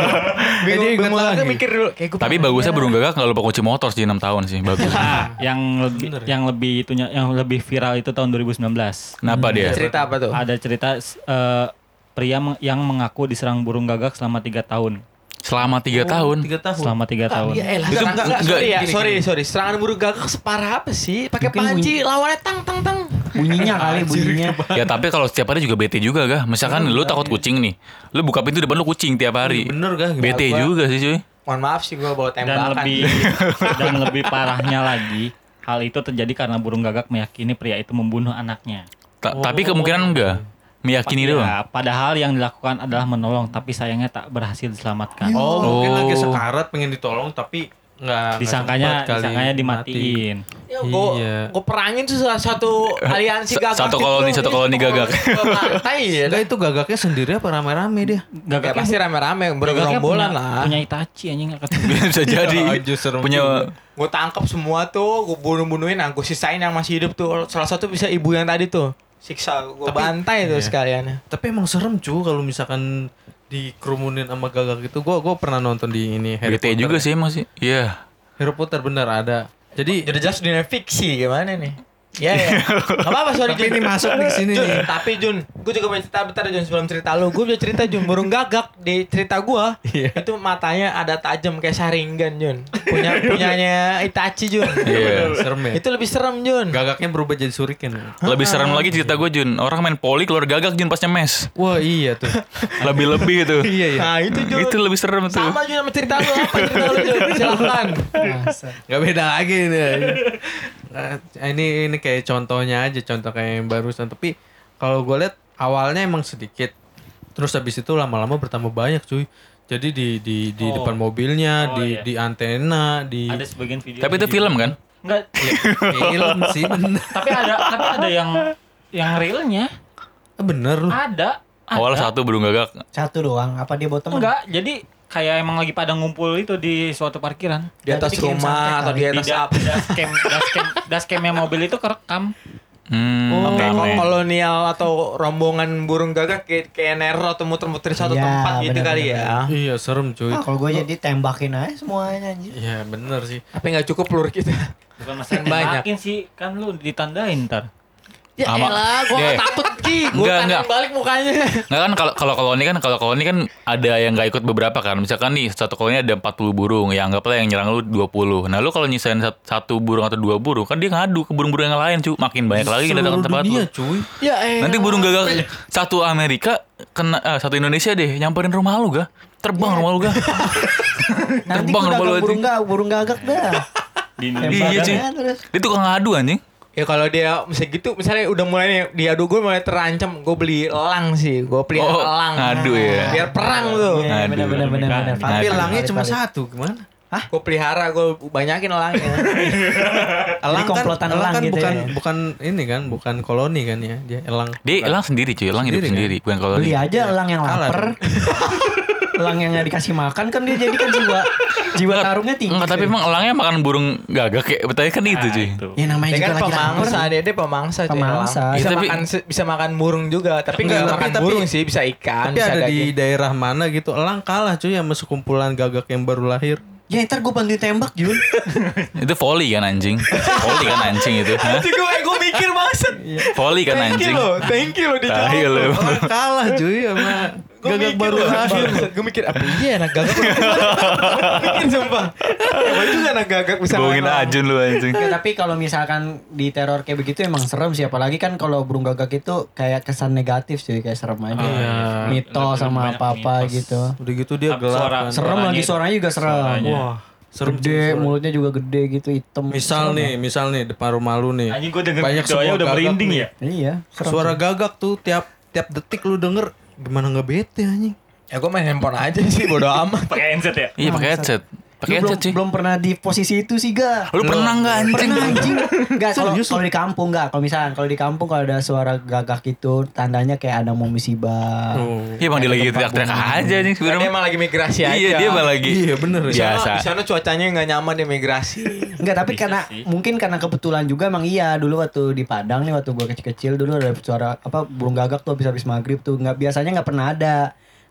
bingung ingat bingung lagi mikir dulu kayak gua Tapi pernah bagusnya lihat. burung gagak nggak lupa kunci motor sih 6 tahun sih, bagus. Nah, yang lebih yang lebih itunya yang lebih viral itu tahun 2019. Kenapa dia? cerita apa tuh Ada cerita eh, pria yang mengaku diserang burung gagak selama tiga tahun. Selama 3 tahun. tiga tahun. Selama tiga tahun. Ya elah, Itu enggak, enggak, enggak, sorry ya, gini, sorry, sorry. Serangan burung gagak separah apa sih? Pakai panci, lawannya tang tang tang. Bunyinya kali bunyinya. Ya tapi kalau setiap hari juga bete juga gak? Misalkan lu takut kucing nih, lu buka pintu depan lu kucing tiap hari. Bener gak? Bete Gua- juga sih cuy. Mohon maaf sih gua bawa Dan tembakan. lebih dan lebih parahnya lagi, hal itu terjadi karena burung gagak meyakini pria itu membunuh anaknya. Ta- Tapi kemungkinan enggak. Meyakini Ya, doang. padahal yang dilakukan adalah menolong, tapi sayangnya tak berhasil diselamatkan. Oh, mungkin Oh. lagi sekarat pengen ditolong tapi nggak disangkanya disangkanya mati. dimatiin. Ya, gua, Iya. gua perangin tuh salah satu aliansi gagak. satu gitu. koloni, satu koloni gagak. Gua bantai ya. Enggak itu gagaknya sendiri apa rame-rame dia? Ya Gagaknya pasti rame-rame, bergerombolan lah. Punya Itachi anjing nggak ketemu. Bisa jadi. Aja serem Punya. Gue tangkap semua tuh, gue bunuh-bunuhin, nah gue sisain yang masih hidup tuh. Salah satu bisa ibu yang tadi tuh. Siksa, gue bantai tuh iya. sekalian. Tapi emang serem cu kalau misalkan dikerumunin sama gagak itu. Gua gua pernah nonton di ini Harry bete Potter. juga sih emang sih. Iya. Harry Potter bener ada. Jadi Jadi jelas dunia fiksi gimana nih? Ya ya. Gak apa-apa sorry Tapi Jun. ini masuk ke sini nih. Tapi Jun, gue juga punya cerita bentar Jun sebelum cerita lu. Gue punya cerita Jun burung gagak di cerita gue. Iya. Itu matanya ada tajam kayak saringan Jun. Punya punyanya Itachi Jun. Iya. Serem ya. Itu lebih serem Jun. Gagaknya berubah jadi suriken. Lebih serem lagi cerita gue Jun. Orang main poli keluar gagak Jun pas nyemes. Wah iya tuh. Lebih-lebih itu. iya iya. Nah itu Jun. Itu lebih serem tuh. Sama Jun sama cerita lu apa cerita lu Jun? Silahkan. Masa. Gak beda lagi nih. Nah, ini ini kayak contohnya aja contoh kayak yang barusan tapi kalau gue lihat awalnya emang sedikit terus habis itu lama-lama bertambah banyak cuy jadi di di di Oh. depan mobilnya Oh, di iya. di antena di Ada sebagian video. Tapi itu di- film kan? Enggak, film sih bener tapi ada tapi ada yang yang realnya. bener Ada. ada. Awal satu burung gagak. Satu doang. Apa dia bawa teman? Enggak, jadi kayak emang lagi pada ngumpul itu di suatu parkiran. Di atas Jadi rumah atau di atas Di apa? dashcam dashcam dashcamnya mobil itu kerekam. Hmm, Oh, kayak kolonial atau rombongan burung gagak kayak, kayak Nero atau muter-muter di satu Iya, tempat gitu benar, kali benar, ya. iya serem cuy Ah, kalau gue jadi tembakin aja semuanya anjir. iya bener sih Tapi nggak cukup peluru kita. Bukan masalah banyak. tembakin sih, kan lu ditandain ntar. Ya Sama- elah, gua Deh. takut Ki. Gua Enggak, enggak. balik mukanya. Nggak kan kalau kalau koloni kan kalau koloni kan ada yang nggak ikut beberapa kan. Misalkan nih satu koloni ada 40 burung, ya anggaplah yang nyerang lu 20. Nah, lu kalau nyisain sat- satu burung atau dua burung kan dia ngadu ke burung-burung yang lain, cu. Makin banyak lagi yang datang ke tempat lu. dunia cuy Ya elah. Nanti burung gagak satu Amerika kena eh, satu Indonesia deh nyamperin rumah lu ga. Terbang rumah lu ga. Nanti Terbang gue rumah lu burung, anjing. gak, burung gagak dah. Di Iya, cuy. Tembakannya terus. Dia tukang ngadu anjing. Ya kalau dia misalnya gitu, misalnya udah mulai nih, diadu gue mulai terancam, gue beli elang sih, gue beli Oh, elang. ngadu ya. Biar perang tuh. Iya, Aduh, benar benar benar kan. benar. tapi elangnya cuma satu gimana Gue pelihara, gue banyakin elangnya. elang kan komplotan elang elang kan gitu bukan ya. bukan ini kan bukan koloni kan ya dia elang Dia elang sendiri cuy, elang hidup Sendiri, sendiri, bukan koloni. Beli aja elang yang Kalah lapar. elang yang nggak dikasih makan kan dia jadi kan jiwa jiwa tarungnya tinggi. Enggak, tapi emang elangnya makan burung gagak kayak betulnya kan itu cuy. itu. ya namanya Dia juga kan lagi pemangsa, dia dia pemangsa, cuy, Pemangsa. elang. Bisa Ya, tapi- makan bisa makan burung juga, tapi Enggak, nggak makan tapi- burung sih, bisa ikan, tapi bisa ada di daerah mana gitu elang kalah cuy sama sekumpulan gagak yang baru lahir Ya ntar gue bantuin tembak Jun. Itu volley kan anjing. volley kan anjing itu. Hah? Gue gue mikir banget. Volley kan anjing. thank you lo dijawab. Tai lu. Elang kalah cuy sama gagak baru lahir Gue mikir apa iya anak gagak Mikir sumpah Apa juga anak gagak bisa Bohongin main Ajun lu anjing. Ya, tapi kalau misalkan di teror kayak begitu emang serem sih apalagi kan kalau burung gagak itu kayak kesan negatif sih kayak serem aja. Iya. Mitos sama apa-apa mitos. gitu. udah gitu dia gelap suara- kan. Serem lagi itu. suaranya juga serem. Suaranya. wah serem gede, suara. mulutnya juga gede gitu, hitam. misal Serem nih misal nih depan rumah lu nih Anjing gue denger Banyak semua udah gagak merinding ya. ya. Iya, serem. suara gagak tuh tiap tiap detik lu denger gimana nggak bete anjing Ya gue main handphone aja sih bodo amat Pakai handset ya. Iya pakai headset. Lu Pakai belum, belum pernah di posisi itu sih ga Lu pernah nggak anjing? Pernah anjing Enggak kalau kalau di kampung enggak Kalau misalkan kalau di kampung kalau ada suara gagak itu Tandanya kayak ada mau musibah Oh. Iya emang dia lagi teriak-teriak aja nih Karena dia sebenarnya. emang lagi migrasi aja Iya dia emang lagi. iya bener Iya. Biasa. Di sana cuacanya nggak nyaman dia migrasi Enggak tapi karena mungkin karena kebetulan juga emang iya dulu waktu di Padang nih waktu gua kecil-kecil dulu ada suara apa burung gagak tuh habis-habis maghrib tuh nggak biasanya nggak pernah ada.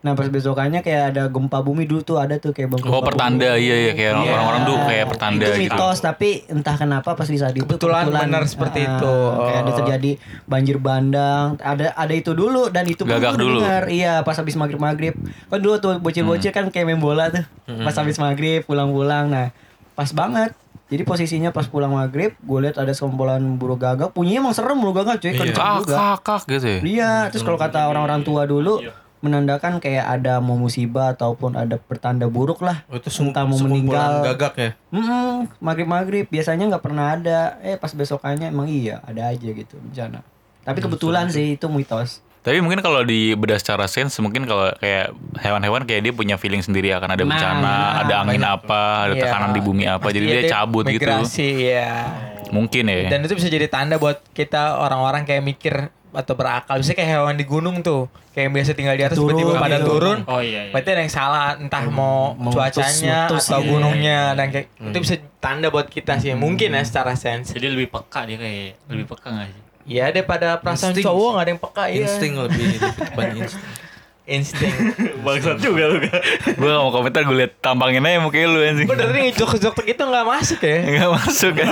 Nah pas besokannya kayak ada gempa bumi dulu tuh ada tuh kayak gempa Oh pertanda iya iya kayak Iya. orang-orang tuh kayak pertanda itu gitu. mitos tapi entah kenapa pas di saat itu Kebetulan benar seperti ah, itu. kayak ada Oh. terjadi banjir bandang ada ada itu dulu dan itu pun Gagak dulu. dengar. iya pas habis maghrib maghrib kan dulu tuh bocil-bocil Hmm. kan kayak main bola tuh pas habis maghrib pulang-pulang nah pas banget jadi posisinya pas pulang maghrib gue lihat ada sekumpulan burung gagak punyanya emang serem burung gagak cuy kencang Kak juga kak kak gitu ya. Iya, terus kalau kata orang-orang tua dulu menandakan kayak ada mau musibah ataupun ada pertanda buruk lah. Oh, itu Entah mau meninggal. gagak ya Hmm, maghrib maghrib biasanya nggak pernah ada. Eh pas besokannya emang iya ada aja gitu bencana. Tapi kebetulan sih itu mitos. Tapi mungkin kalau di bedah secara sains mungkin kalau kayak hewan-hewan kayak dia punya feeling sendiri akan ada Nah, bencana, nah, ada angin apa, ada Iya. tekanan di bumi apa, jadi Iya, dia cabut gitu. Migrasi ya Mungkin ya. Dan itu bisa jadi tanda buat kita orang-orang kayak mikir atau berakal. Bisa kayak hewan di gunung tuh, kayak yang biasa tinggal di atas tiba-tiba pada gitu. turun. Oh iya iya. Berarti ada yang salah, entah mau Meletus- cuacanya meletus, atau iya. gunungnya dan kayak itu bisa tanda buat kita sih. Mungkin ya secara sains. Jadi lebih peka dia kayak lebih peka gak sih? Iya daripada perasaan Insting cowok nggak ada yang peka ya. insting lebih depan insting Insting. Bangsat juga lu kan. gue gak mau komentar gue liat tampangin aja muka lu anjing. Gue dari ngejok-jok gitu nggak masuk ya. Gak masuk kan.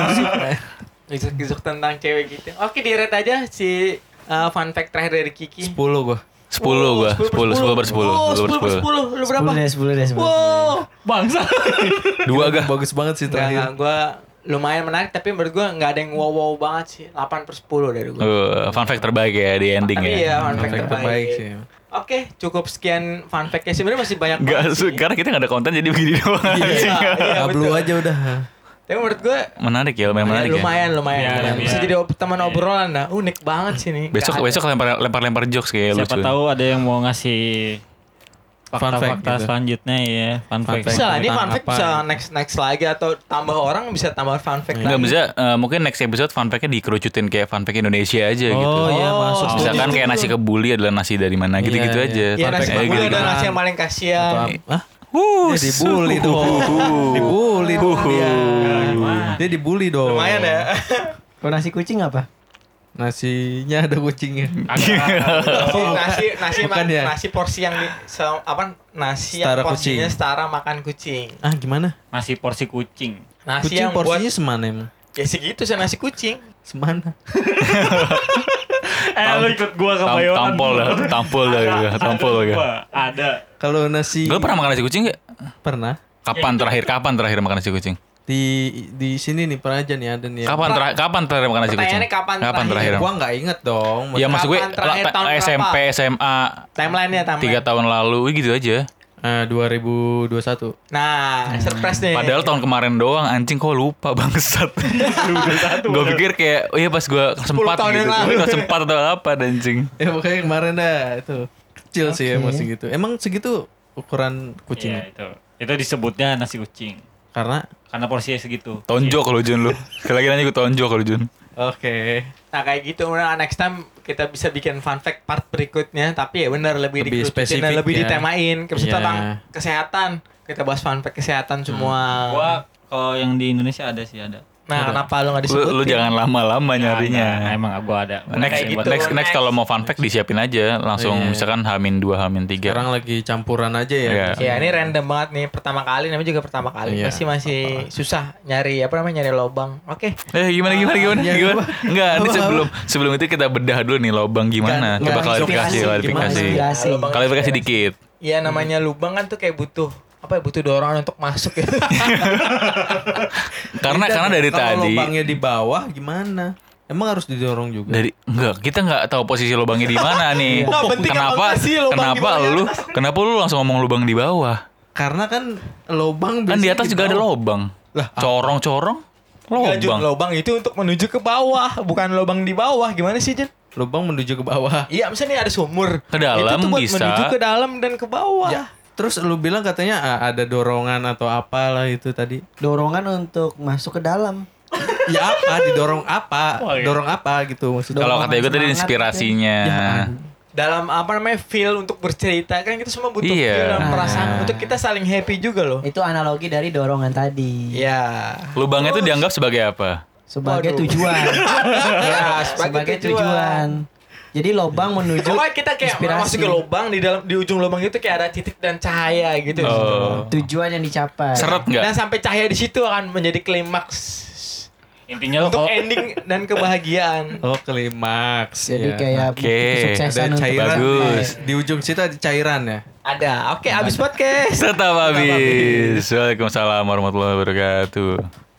Gisuk-gisuk tentang cewek gitu. Oke, di aja si uh, fun fact terakhir dari Kiki. 10 gua. 10 gua, 10 10 per 10. Oh, 10 per 10. Lu berapa? 10 deh, 10 deh, 10. Wow. Bangsa. Dua gak? Bagus banget sih Enggak, terakhir. enggak, gua lumayan menarik tapi menurut gua nggak ada yang wow wow banget sih 8 per 10 dari gua Uh, fun fact terbaik ya di ending tapi ya. iya fun fact Efek terbaik, terbaik sih. oke cukup sekian fun fact-nya sebenarnya masih banyak Enggak, banget sih. karena kita gak ada konten jadi begini doang. iya, iya, Ablu betul. aja udah. Tapi menurut gua Menarik ya, lumayan ya, menarik ya. lumayan lumayan, Iya, lumayan. iya. bisa jadi teman obrolan dah unik banget sih nih Besok besok lempar lempar lempar jokes kayak Siapa lucu. tahu ada yang mau ngasih Fun fact fakta-fakta gitu. selanjutnya ya. Fun, Fun fact. bisa lah ini fun fact apa? bisa next next lagi atau tambah orang bisa tambah fun fact Enggak lagi. bisa eh, mungkin next episode fun fact-nya dikerucutin kayak fun fact Indonesia aja gitu. Oh iya masuk. Oh. Misalkan kayak nasi kebuli adalah nasi dari mana gitu-gitu Iya, aja. iya. Iya Fun nasi kebuli gitu. ada nasi yang paling kasihan Hah? Wuh, Dia dibully dong. Dibully dong dia. Dia dibully dong. lumayan ya Kalau nasi kucing apa? Nasinya ada kucingnya. nasi nasi nasi Bukan ma- ya? nasi porsi yang di, se- apa nasi Setara yang porsinya kucing. setara makan kucing Ah gimana? Masih porsi kucing. nasi Kucing yang buat porsinya semana emang? ya segitu sih nasi kucing Semana? Eh lu ikut gua ke Bayoran. tampol dah, tampol dah gitu, tampol dah. gitu. Ada. Kalau nasi Lu pernah makan nasi kucing gak? pernah Kapan terakhir? Kapan terakhir makan nasi kucing? di di sini nih pernah aja nih ada nih. ya. Kapan terakhir? Kapan terakhir makan nasi kucing? Pertanyaannya kapan terakhir? terakhir? Gua nggak inget dong. Ya maksud gue Kapan berapa? SMP, SMA, timelinenya timeline tiga tahun lalu gitu aja. Eh, 2021. nah surprise nih Padahal tahun kemarin doang anjing kok lupa bangsat. gue pikir kayak oh iya pas gue sempat tahun gitu. yang lalu. Gue gak sempat atau apa anjing. Ya pokoknya kemarin dah itu. Kecil sih emang segitu. Emang segitu ukuran Iya kucingnya? itu. Itu disebutnya nasi kucing. Karena Karena porsinya segitu. Tonjok kalau Jun lu. Sekali lagi nanya gue tonjok kalau Jun. Oke. nah kayak gitu nah, next time kita bisa bikin fun fact part berikutnya tapi ya benar lebih, Lebih dikerucutin dan spesifik lebih ya. ditemain Kayak Iya. tentang kesehatan kita bahas fun fact kesehatan semua Gua kalau yang di Indonesia ada sih ada. Nah kenapa lu nggak Lu, disebutin lu jangan lama-lama Nah, nyarinya. emang gua ada. Next, Kayak gitu. next, next Next. kalau mau fun fact disiapin aja langsung Iya. misalkan Hamin 2, Hamin 3 sekarang lagi campuran aja ya. Iya. Ya ini random banget nih pertama kali namanya juga pertama kali Iya. masih masih susah nyari apa namanya nyari lobang. Oke. Eh gimana gimana gimana Ya, gimana? Enggak, ini sebelum sebelum itu kita bedah dulu nih lobang gimana. Nggak, Coba nggak, klarifikasi, klarifikasi. Klarifikasi dikit. Iya namanya lubang kan tuh kayak butuh apa ya butuh dorongan untuk masuk ya. Karena Beda karena dari Kalau tadi lubangnya di bawah gimana? Emang harus didorong juga. dari enggak kita nggak tahu posisi lubangnya di mana nih. Nah, kenapa enggak sih kenapa di lu kenapa lu langsung ngomong lubang di bawah? Karena kan lubang Kan di atas juga ada lubang. Lah, Corong-corong Enggak, Jun, lubang. lubang itu untuk menuju ke bawah, bukan lubang di bawah. Gimana sih, Jun? Lubang menuju ke bawah. Iya, misalnya ada sumur. Ke dalam itu tuh buat bisa. menuju ke dalam dan ke bawah. Ya, terus lu bilang katanya ah, ada dorongan atau apalah itu tadi. Dorongan untuk masuk ke dalam. Ya apa? Didorong apa? Wah, iya. Dorong apa gitu maksudnya? Kalau kata gue tadi inspirasinya. Ya, Dalam apa namanya feel untuk bercerita kan kita semua butuh Iya. feel dan perasaan Nah. untuk kita saling happy juga loh. Itu analogi dari dorongan tadi. Iya. Lubangnya itu dianggap sebagai apa? Sebagai Waduh. tujuan. Ya, sebagai tujuan. Jadi lobang menuju Pokoknya kita kayak inspirasi. masuk ke lubang di dalam di ujung lubang itu kayak ada titik dan cahaya gitu. Oh. tujuan yang dicapai. Seret nggak? Dan sampai cahaya di situ akan menjadi klimaks Intinya lo untuk kalau ending dan kebahagiaan. Oh, klimaks. Jadi Iya. kayak Oke. kesuksesan ada untuk cairan Bagus. di, di ujung situ ada cairan ya. Ada. Oke, abis podcast. Tetap habis. Waalaikumsalam warahmatullahi wabarakatuh.